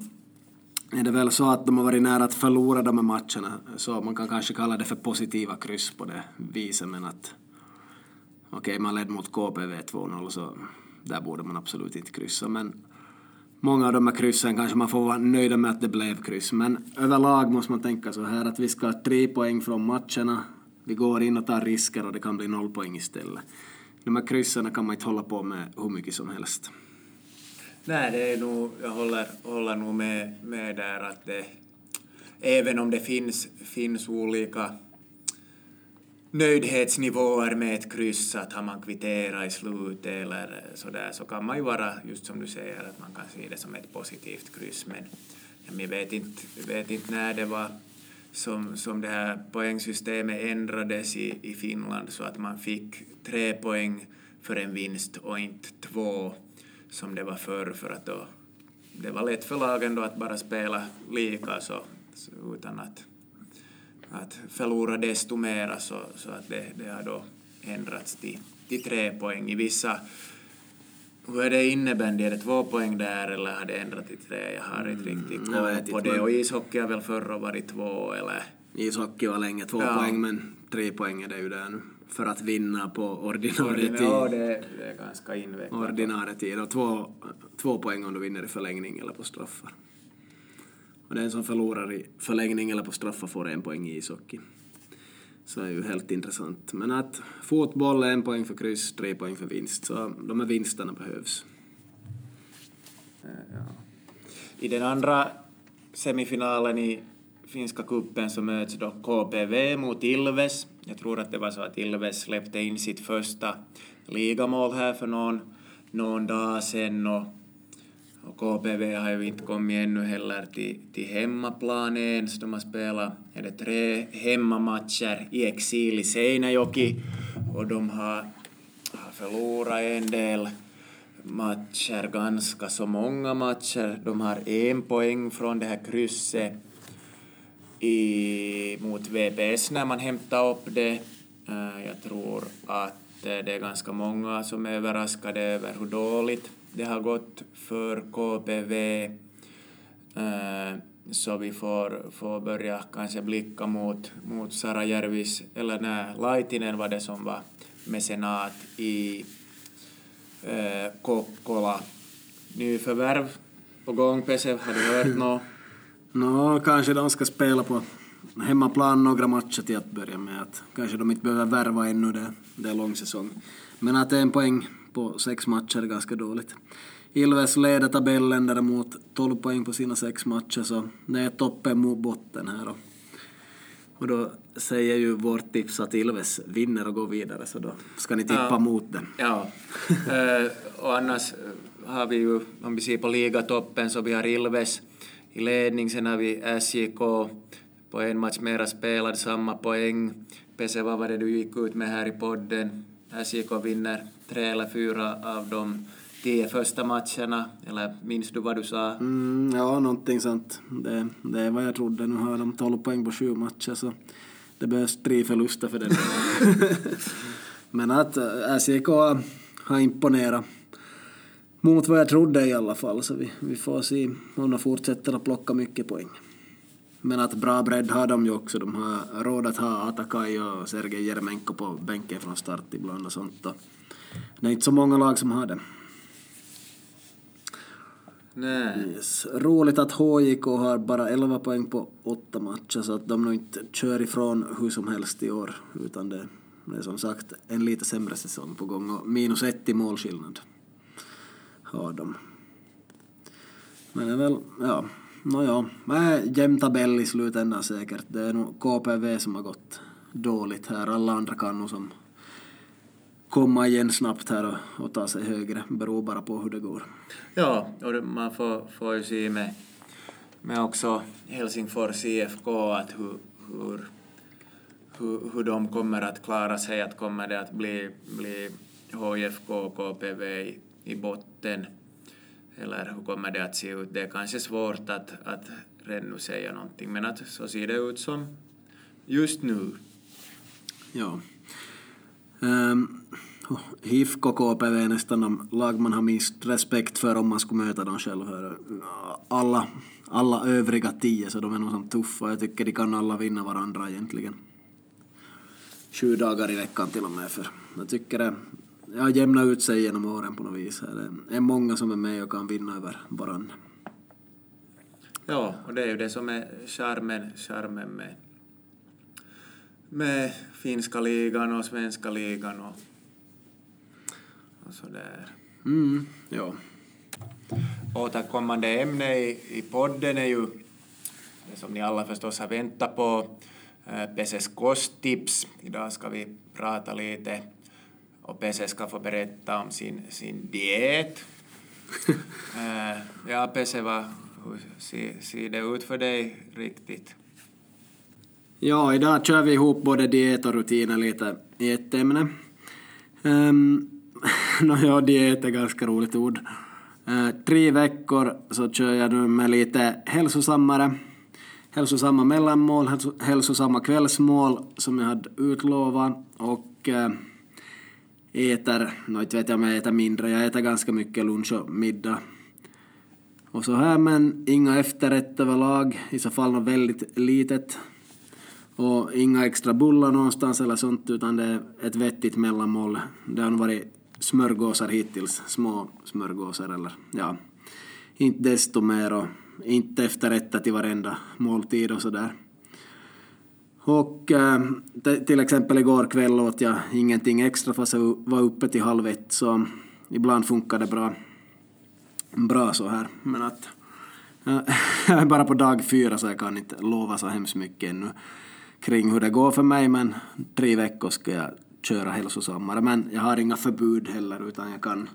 är det väl så att de har varit nära att förlora de här matcherna. Så man kan kanske kalla det för positiva kryss på det viset men att okej, okay, man ledde mot KPV 2-0 så där borde man absolut inte kryssa men många av de här kryssen kanske man får vara nöjda med att det blev kryss. Men överlag måste man tänka så här att vi ska ha tre poäng från matcherna. Vi går in och tar risker och det kan bli noll poäng istället. De här kryssen kan man inte hålla på med hur mycket som helst. Nej, det är nog, jag håller, håller nog med, med där att det, även om det finns, finns olika nöjdhetsnivåer med ett kryss, att har man kvitterat i slutet eller sådär, så kan man ju vara, just som du säger, att man kan se det som ett positivt kryss. Men jag vet inte, vet inte när det var som, som det här poängsystemet ändrades i, i Finland så att man fick tre poäng för en vinst och inte två som det var förr, för att då det var lätt för lagen då att bara spela lika så, så utan att att förlora desto mera så, så att det, det har då ändrats till, till tre poäng. I vissa hur är det innebandy? Är det två poäng där eller har det ändrat till tre? Jag har inte mm, riktigt koll på det. Och ishockey har väl förr varit två eller? Ishockey var länge två ja. poäng men tre poäng är det ju där nu. För att vinna på ordinarie tid. Ja, det, det är ganska invecklat. Ordinarie tid och två, två poäng om du vinner i förlängning eller på straffar. Och den som förlorar i förlängning eller på straffar får en poäng i ishockey. Så det är ju helt intressant. Men att fotboll är en poäng för kryss, tre poäng för vinst. Så de här vinsterna behövs. Eh, ja. I den andra semifinalen i finska kuppen så möts då KPV mot Ilves. Jag tror att det var så att Ilves släppte in sitt första ligamål här för någon, någon dag sedan och och KPV har ju inte kommit ännu heller till, till hemmaplan ens. De har spelat är det tre hemmamatcher i exil i Seinäjoki och de har, har förlorat en del matcher, ganska så många matcher. De har en poäng från det här krysset i, mot VPS när man hämtar upp det. Eh, jag tror att eh, det är ganska många som är överraskade över hur dåligt det har gått för KPV eh, så vi får, får börja kanske blicka mot, mot Sarajärvis, eller nej, Laitinen var det som var mecenat i eh, Kokkola. Nyförvärv på gång, Pese, har du hört något? Nå, no, kanske de ska spela på hemmaplan några matcher till att börja med. Att kanske de inte behöver värva ännu, det, det är lång säsong. Men att det är en poäng på sex matcher ganska dåligt. Ilves leder tabellen däremot 12 poäng på sina sex matcher så det är toppen mot botten här. Och, och då säger ju vårt tips att Ilves vinner och går vidare så då ska ni tippa ja. mot den. Ja, uh, [laughs] och annars har vi ju, om vi ser på ligatoppen så vi har Ilves i ledning, sen har vi SJK på en match mera spelad, samma poäng. Pese, vad var det du gick ut med här i podden? SJK vinner tre eller fyra av de tio första matcherna, eller minns du vad du sa? Mm, ja, någonting sånt. Det, det är vad jag trodde. Nu har de 12 poäng på sju matcher, så det behövs tre förluster för det. [laughs] Men att äh, SJK har imponerat mot vad jag trodde i alla fall, så vi, vi får se om de fortsätter att plocka mycket poäng. Men att bra bredd har de ju också. De har råd att ha Atakai och Sergej Jeremenko på bänken från start ibland och sånt. Och det är inte så många lag som har det. Nej. Yes. Roligt att HJK har bara 11 poäng på åtta matcher så att de nog inte kör ifrån hur som helst i år utan det, det är som sagt en lite sämre säsong på gång och minus ett i målskillnad har de. Men det är väl, ja, nåja, no jämn tabell i slutändan säkert. Det är nog KPV som har gått dåligt här. Alla andra kan nog som komma igen snabbt här och, och ta sig högre. Beror bara på hur det går. Ja, och man får, får ju se med, med också Helsingfors IFK att hur, hur, hur, hur de kommer att klara sig. Att kommer det att bli, bli HIFK och KPV i, i botten? Eller hur kommer det att se ut? Det är kanske svårt att, att redan nu säga någonting, men att så ser det ut som just nu. Ja. Ehm, um, HIFK KPV är nästan de lag man har minst respekt för om man skulle möta dem själv. Alla, alla övriga tio, så de är nog som tuffa. Jag tycker de kan alla vinna varandra egentligen. Sju dagar i veckan till och med. För jag tycker det har jämnat ut sig genom åren på något vis. Det är många som är med och kan vinna över varandra. Ja, och det är ju det som är charmen, charmen med, med finska ligan och svenska ligan och och sådär. Mm, ja. Återkommande ämne i, i podden är ju det som ni alla förstås har väntat på, äh, Peses kosttips. Idag ska vi prata lite och Pese ska få berätta om sin, sin diet. äh, [laughs] ja, Pese, vad, hur ser, ser det ut för dig riktigt? Ja, idag kör vi ihop både diet och rutiner lite i ett ämne. [laughs] Um, no, ja, diet är ganska roligt ord. Uh, tre veckor så kör jag nu med lite hälsosammare. Hälsosamma mellanmål, hälsosamma kvällsmål som jag hade utlovat och uh, äter, no, inte vet jag om jag äter mindre, jag äter ganska mycket lunch och middag. Och så här men inga efterrätt överlag, i så fall något väldigt litet. Och inga extra bullar någonstans eller sånt utan det är ett vettigt mellanmål. Det har varit smörgåsar hittills, små smörgåsar eller ja, inte desto mer och inte efterrätter till varenda måltid och sådär. Och eh, till exempel igår kväll åt jag ingenting extra fast jag var uppe till halv ett så ibland funkar det bra, bra så här. Men att eh, [laughs] jag är bara på dag fyra så jag kan inte lova så hemskt mycket ännu kring hur det går för mig men tre veckor ska jag köra hälsosammare. Men jag har inga förbud heller utan jag kan,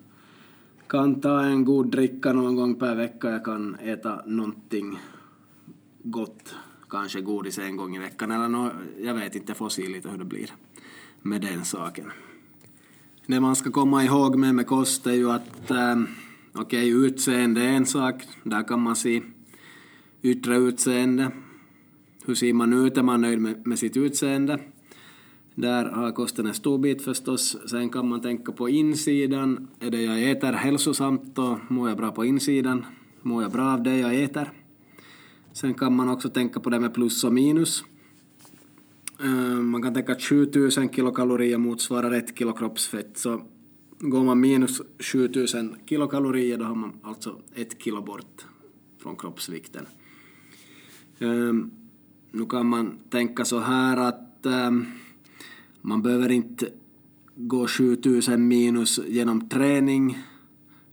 kan ta en god dricka någon gång per vecka. Jag kan äta någonting gott, kanske godis en gång i veckan eller något, jag vet inte, jag får se lite hur det blir med den saken. Det man ska komma ihåg med, med kost är ju att äh, okej, okay, utseende är en sak, där kan man se yttre utseende. Hur ser man ut? Är man nöjd med, med sitt utseende? Där har kosten en stor bit förstås. Sen kan man tänka på insidan. Är det jag äter hälsosamt då mår jag bra på insidan. Mår jag bra av det jag äter? Sen kan man också tänka på det med plus och minus. Eh, man kan tänka att 7000 kilokalorier motsvarar ett kilo kroppsfett. Så går man minus 7000 kilokalorier då har man alltså ett kilo bort från kroppsvikten. Eh, nu kan man tänka så här att eh, man behöver inte gå 7000 minus genom träning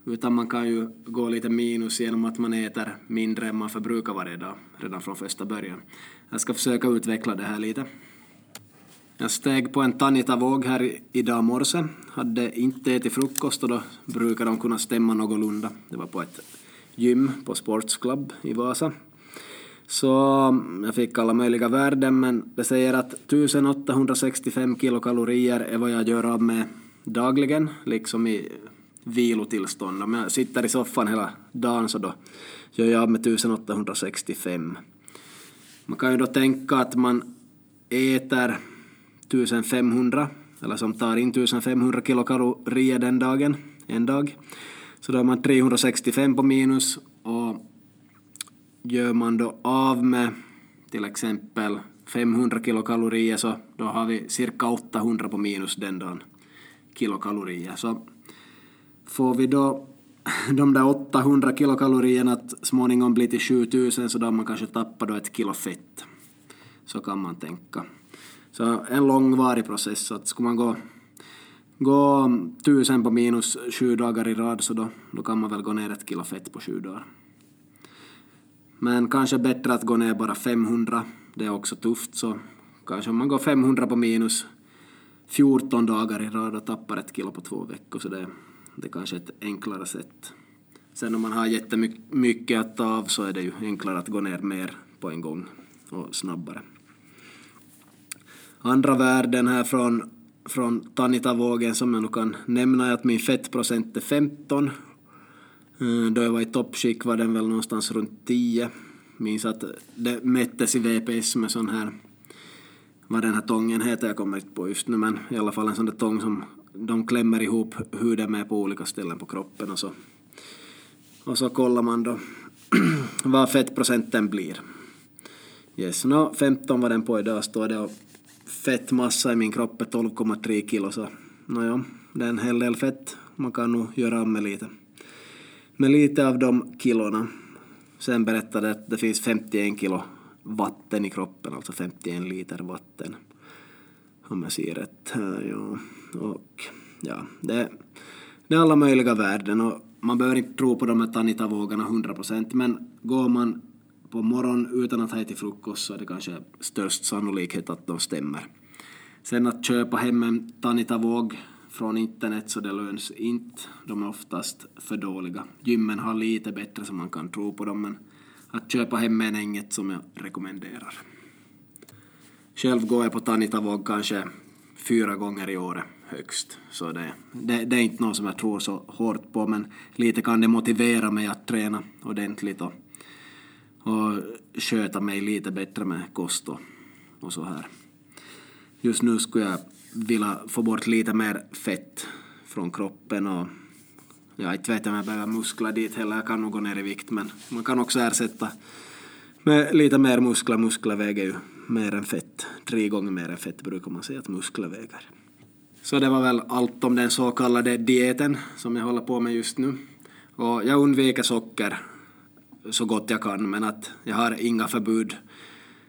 utan man kan ju gå lite minus genom att man äter mindre än man förbrukar varje dag redan från första början. Jag ska försöka utveckla det här lite. Jag steg på en Tanita-våg här idag morse. Hade inte ätit frukost och då brukar de kunna stämma någorlunda. Det var på ett gym på Sports Club i Vasa. Så jag fick alla möjliga värden men det säger att 1865 kilokalorier är vad jag gör av med dagligen, liksom i vilotillstånd. Om jag sitter i soffan hela dagen så då gör jag av med 1865. Man kan ju då tänka att man äter 1500, eller som tar in 1500 kilokalorier den dagen, en dag. Så då har man 365 på minus och gör man då av med till exempel 500 kilokalorier så då har vi cirka 800 på minus den dagen kilokalorier. Så får vi då [clears throat] de där 800 kilokalorierna att småningom bli till 7000 så då har man kanske tappat då ett kilo fett. Så kan man tänka. Så en långvarig process, så att skulle man gå, gå 1000 på minus sju dagar i rad så då, då kan man väl gå ner ett kilo fett på sju dagar. Men kanske bättre att gå ner bara 500, det är också tufft så kanske om man går 500 på minus 14 dagar i rad och tappar ett kilo på två veckor så det, det är kanske ett enklare sätt. Sen om man har jättemycket att ta av så är det ju enklare att gå ner mer på en gång och snabbare. Andra värden här från, från Tanitavågen som jag nog kan nämna är att min fettprocent är 15. Eh, då jag var i toppskick var den väl någonstans runt 10. Minns att det mättes i VPS med sån här, vad den här tången heter, jag kommer inte på just nu, men i alla fall en sån där tång som de klämmer ihop huden med på olika ställen på kroppen och så, och så kollar man då [clears throat] vad fettprocenten blir. Yes, no, 15 var den på idag står det och fettmassa i min kropp är 12,3 kilo så nåja, det är en hel del fett. Man kan nog göra av med lite. Med lite av de kilorna. Sen berättade att det finns 51 kilo vatten i kroppen, alltså 51 liter vatten. Om jag ser rätt. Ja. Och ja, det, det är alla möjliga värden och man behöver inte tro på de här Tanita-vågarna 100% men går man på morgonen utan att ha ätit frukost så är det kanske störst sannolikhet att de stämmer. Sen att köpa hem en Tanita-våg från internet så det löns inte. De är oftast för dåliga. Gymmen har lite bättre så man kan tro på dem men att köpa hem en är inget som jag rekommenderar. Själv går jag på Tanita-våg kanske fyra gånger i året högst. Så det, det, det, är inte något som jag tror så hårt på men lite kan det motivera mig att träna ordentligt och och sköta mig lite bättre med kost och, och så här. Just nu skulle jag vilja få bort lite mer fett från kroppen och jag inte vet om jag behöver muskler dit heller, jag kan nog gå ner i vikt men man kan också ersätta med lite mer muskler, muskler väger ju mer än fett, tre gånger mer än fett brukar man säga att muskler väger. Så det var väl allt om den så kallade dieten som jag håller på med just nu. Och jag undviker socker så gott jag kan men att jag har inga förbud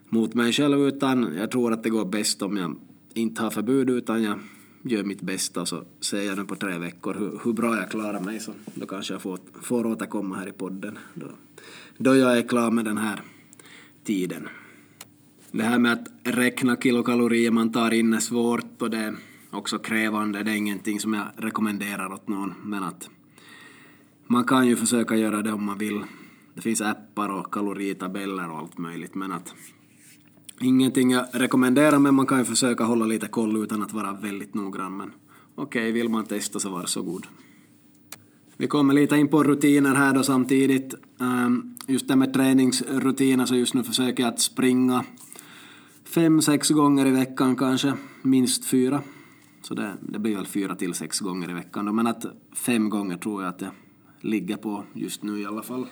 mot mig själv utan jag tror att det går bäst om jag inte har förbud utan jag gör mitt bästa så ser jag nu på tre veckor hur, hur bra jag klarar mig så då kanske jag får, får återkomma här i podden då, då jag är klar med den här tiden. Det här med att räkna kilokalorier man tar in är svårt och det är också krävande. Det är ingenting som jag rekommenderar åt någon men att man kan ju försöka göra det om man vill det finns appar och kaloritabeller och allt möjligt men att ingenting jag rekommenderar men man kan ju försöka hålla lite koll utan att vara väldigt noggrann men okej, okay, vill man testa så varsågod. Vi kommer lite in på rutiner här då samtidigt. Ehm, just det med träningsrutiner så just nu försöker jag att springa fem, sex gånger i veckan kanske, minst fyra. Så det, det blir väl fyra till sex gånger i veckan då, men att fem gånger tror jag att jag ligger på just nu i alla fall.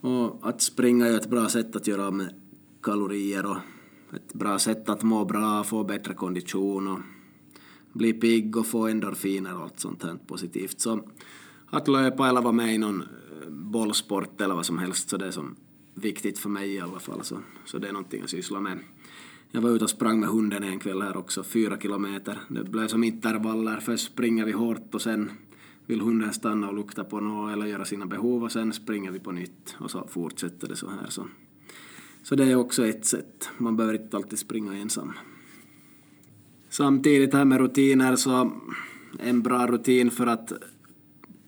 Och att springa är ett bra sätt att göra av med kalorier och ett bra sätt att må bra, få bättre kondition och bli pigg och få endorfiner och allt sånt här positivt. Så att löpa eller vara med i någon eh, bollsport eller vad som helst så det är som viktigt för mig i alla fall. Så, så det är någonting jag sysslar med. Jag var ute och sprang med hunden en kväll här också, fyra kilometer. Det blev som intervaller, först springer vi hårt och sen vill hunden stanna och lukta på något eller göra sina behov och sen springer vi på nytt och så fortsätter det så här. Så, så det är också ett sätt, man behöver inte alltid springa ensam. Samtidigt här med rutiner så en bra rutin för att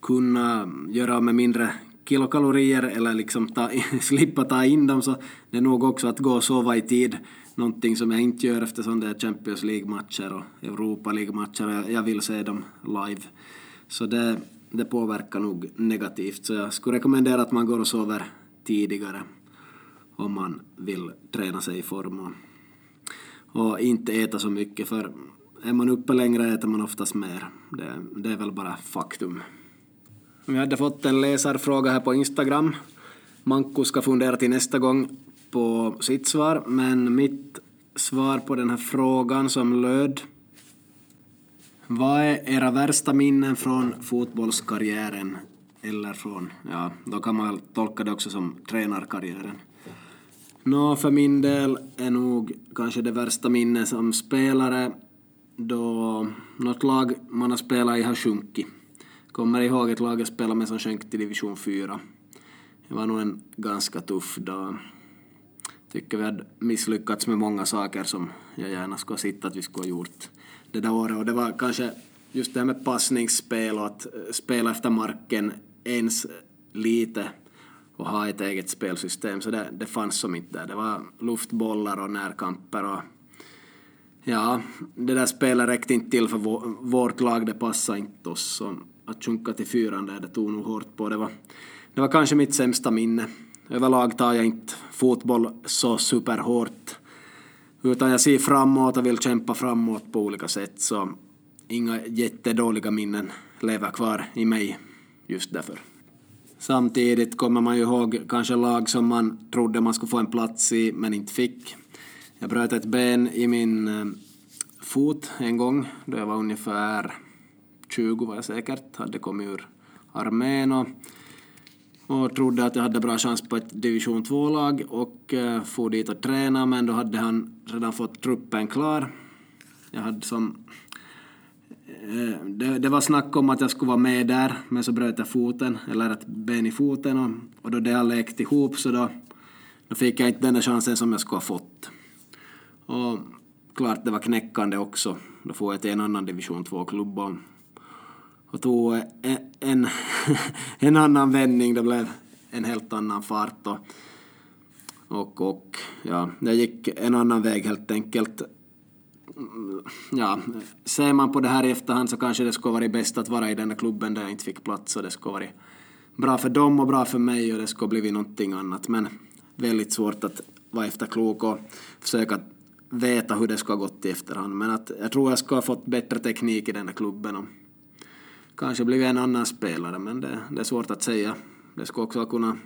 kunna göra av med mindre kilokalorier eller liksom ta, [laughs] slippa ta in dem så det är nog också att gå och sova i tid. Någonting som jag inte gör eftersom det är Champions League-matcher och Europa League-matcher. Jag vill se dem live. Så det, det påverkar nog negativt. Så jag skulle rekommendera att man går och sover tidigare om man vill träna sig i form och, och inte äta så mycket för är man uppe längre äter man oftast mer. Det, det är väl bara faktum. Vi hade fått en läsarfråga här på Instagram. Manko ska fundera till nästa gång på sitt svar, men mitt svar på den här frågan som löd vad är era värsta minnen från fotbollskarriären eller från, ja, då kan man tolka det också som tränarkarriären. Nå, för min del är nog kanske det värsta minnet som spelare då något lag man har spelat i har sjunkit. Kommer ihåg ett lag jag spelade med som sjönk till division 4. Det var nog en ganska tuff dag. Tycker vi hade misslyckats med många saker som jag gärna skulle ha sett att vi skulle ha gjort det där året. Och det var kanske just det här med passningsspel och att eh, spela efter marken ens lite och ha ett eget spelsystem. Så det, det fanns som inte där. Det var luftbollar och närkamper och ja, det där spelet räckte inte till för vårt lag. Det passade inte oss. Så att sjunka till fyran där, det tog nog hårt på. Det var, det var kanske mitt sämsta minne. Överlag tar jag inte fotboll så superhårt. Utan jag ser framåt och vill kämpa framåt på olika sätt. Så inga jättedåliga minnen lever kvar i mig just därför. Samtidigt kommer man ju ihåg kanske lag som man trodde man skulle få en plats i men inte fick. Jag bröt ett ben i min eh, fot en gång då jag var ungefär 20 var jag säkert, hade kommit ur armén och, och trodde att jag hade bra chans på ett division 2-lag och eh, for dit och träna men då hade han redan fått truppen klar. Jag hade som Eh, det, det, var snack om att jag skulle vara med där, men så bröt jag foten, eller ett ben i foten och, och då det har läkt ihop så då, då fick jag inte den där chansen som jag skulle ha fått. Och klart det var knäckande också. Då får jag till en annan division 2-klubb och, tog eh, en, [laughs] en, annan vändning. Det blev en helt annan fart och, och, och ja, jag gick en annan väg helt enkelt mm, ja, ser man på det här i efterhand så kanske det skulle varit bäst att vara i den där klubben där jag inte fick plats och det skulle varit bra för dem och bra för mig och det skulle blivit någonting annat. Men väldigt svårt att vara efterklok och försöka veta hur det skulle ha gått i efterhand. Men att jag tror jag skulle ha fått bättre teknik i den där klubben och kanske blivit en annan spelare, men det, det är svårt att säga. Det skulle också kunna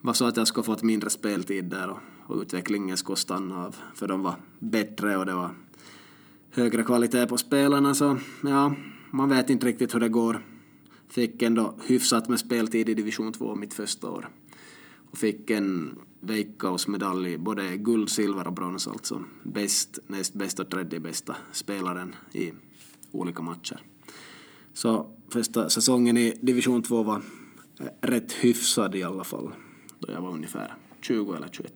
vara så att jag skulle fått mindre speltid där och, och utvecklingen skulle stanna av, för de var bättre och det var högre kvalitet på spelarna så ja, man vet inte riktigt hur det går. Fick ändå hyfsat med speltid i division 2 mitt första år. Och fick en Veikkausmedalj, både guld, silver och brons alltså. Bäst, näst bäst och tredje bästa spelaren i olika matcher. Så första säsongen i division 2 var eh, rätt hyfsad i alla fall. Då jag var ungefär 20 eller 21.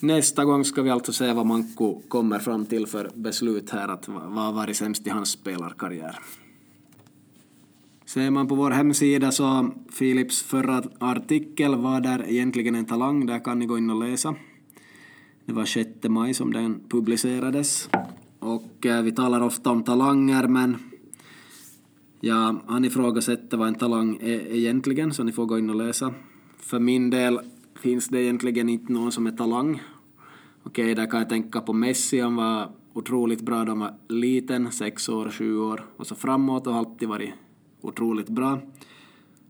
Nästa gång ska vi alltså se vad Manko kommer fram till för beslut här, att vad har varit sämst i hans spelarkarriär. Ser man på vår hemsida så Philips förra artikel var där egentligen en talang, där kan ni gå in och läsa. Det var 6 maj som den publicerades. Och eh, vi talar ofta om talanger men ja, han ifrågasätter vad en talang är egentligen så ni får gå in och läsa. För min del finns det egentligen inte någon som är talang. Okej, okay, där kan jag tänka på Messi, han var otroligt bra då han var liten, sex år, sju år och så framåt och har alltid varit otroligt bra.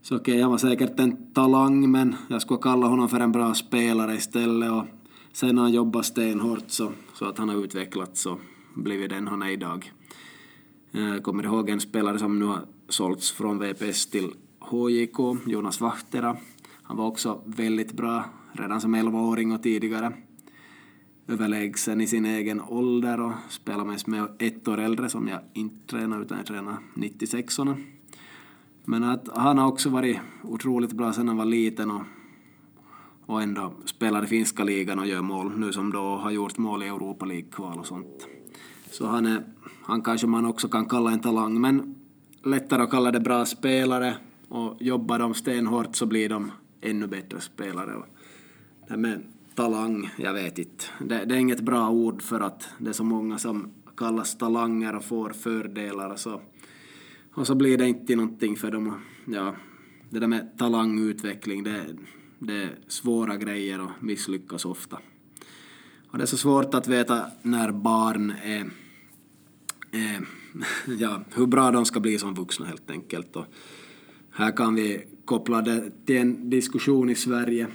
Så okej, okay, han var säkert en talang men jag skulle kalla honom för en bra spelare istället och sen har han jobbat stenhårt så, så att han har utvecklats och blivit den han är idag. Jag kommer ihåg en spelare som nu har sålts från VPS till HJK, Jonas Vahtera. Han var också väldigt bra redan som 11-åring och tidigare överlägsen i sin egen ålder och spelade mest med ett år äldre som jag inte tränar utan jag tränar 96orna. Men att han har också varit otroligt bra sedan han var liten och, och ändå spelar i finska ligan och gör mål nu som då har gjort mål i Europa League-kval och sånt. Så han, är, han kanske man också kan kalla en talang men lättare att kalla det bra spelare och jobbar de stenhårt så blir de ännu bättre spelare. Det med talang, jag vet inte. Det, det, är inget bra ord för att det är så många som kallas talanger och får fördelar och så, och så blir det inte någonting för dem. Ja, det där med talangutveckling, det, det är svåra grejer och misslyckas ofta. Och det är så svårt att veta när barn är, eh, [laughs] ja, hur bra de ska bli som vuxna helt enkelt. Och här kan vi koppla det till en diskussion i Sverige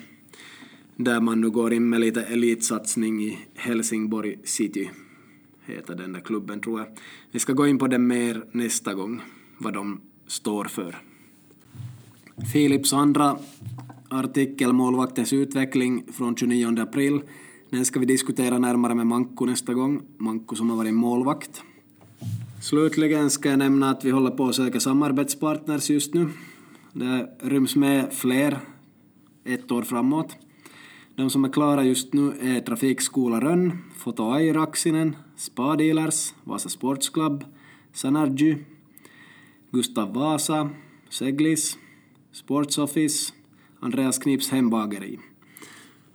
där man nu går in med lite elitsatsning i Helsingborg City, heter den där klubben tror jag. Vi ska gå in på det mer nästa gång, vad de står för. Philips andra artikel Målvaktens utveckling från 29 april. Den ska vi diskutera närmare med Manko nästa gång. Manko som har varit målvakt. Slutligen ska jag nämna att vi håller på att söka samarbetspartners just nu. Det ryms med fler ett år framåt. De som är klara just nu är Trafikskola Rönn, Foto Airaksinen, Spa Dealers, Vasa Sports Club, Sanergy, Gustav Vasa, Seglis, Sports Office, Andreas Knips hembageri.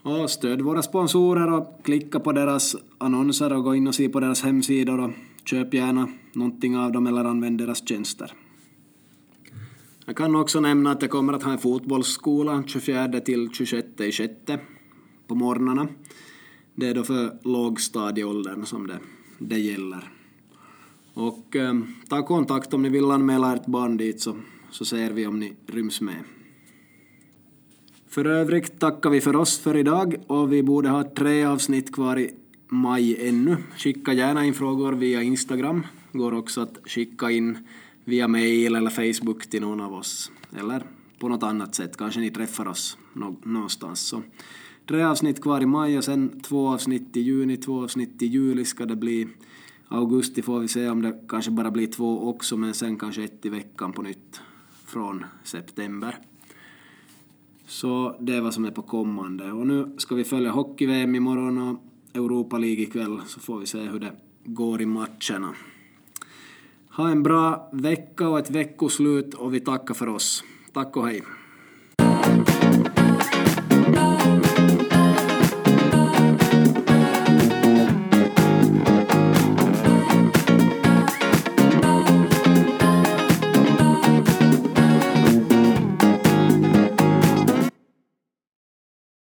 Och stöd våra sponsorer och klicka på deras annonser och gå in och se på deras hemsidor och köp gärna någonting av dem eller använd deras tjänster. Jag kan också nämna att jag kommer att ha en fotbollsskola 24 till 26 i sjätte på morgnarna. Det är då för lågstadieåldern som det, det gäller. Och eh, ta kontakt om ni vill anmäla ert barn dit så, så ser vi om ni ryms med. För övrigt tackar vi för oss för idag och vi borde ha tre avsnitt kvar i maj ännu. Skicka gärna in frågor via Instagram. Går också att skicka in via mail eller Facebook till någon av oss. Eller på något annat sätt, kanske ni träffar oss någonstans. Så tre avsnitt kvar i maj och sen två avsnitt i juni, två avsnitt i juli ska det bli. Augusti får vi se om det kanske bara blir två också, men sen kanske ett i veckan på nytt från september. Så det är vad som är på kommande. Och nu ska vi följa hockey-VM imorgon och Europa League ikväll, så får vi se hur det går i matcherna. Ha en bra vecka och ett veckoslut och vi tackar för oss. Tack och hej.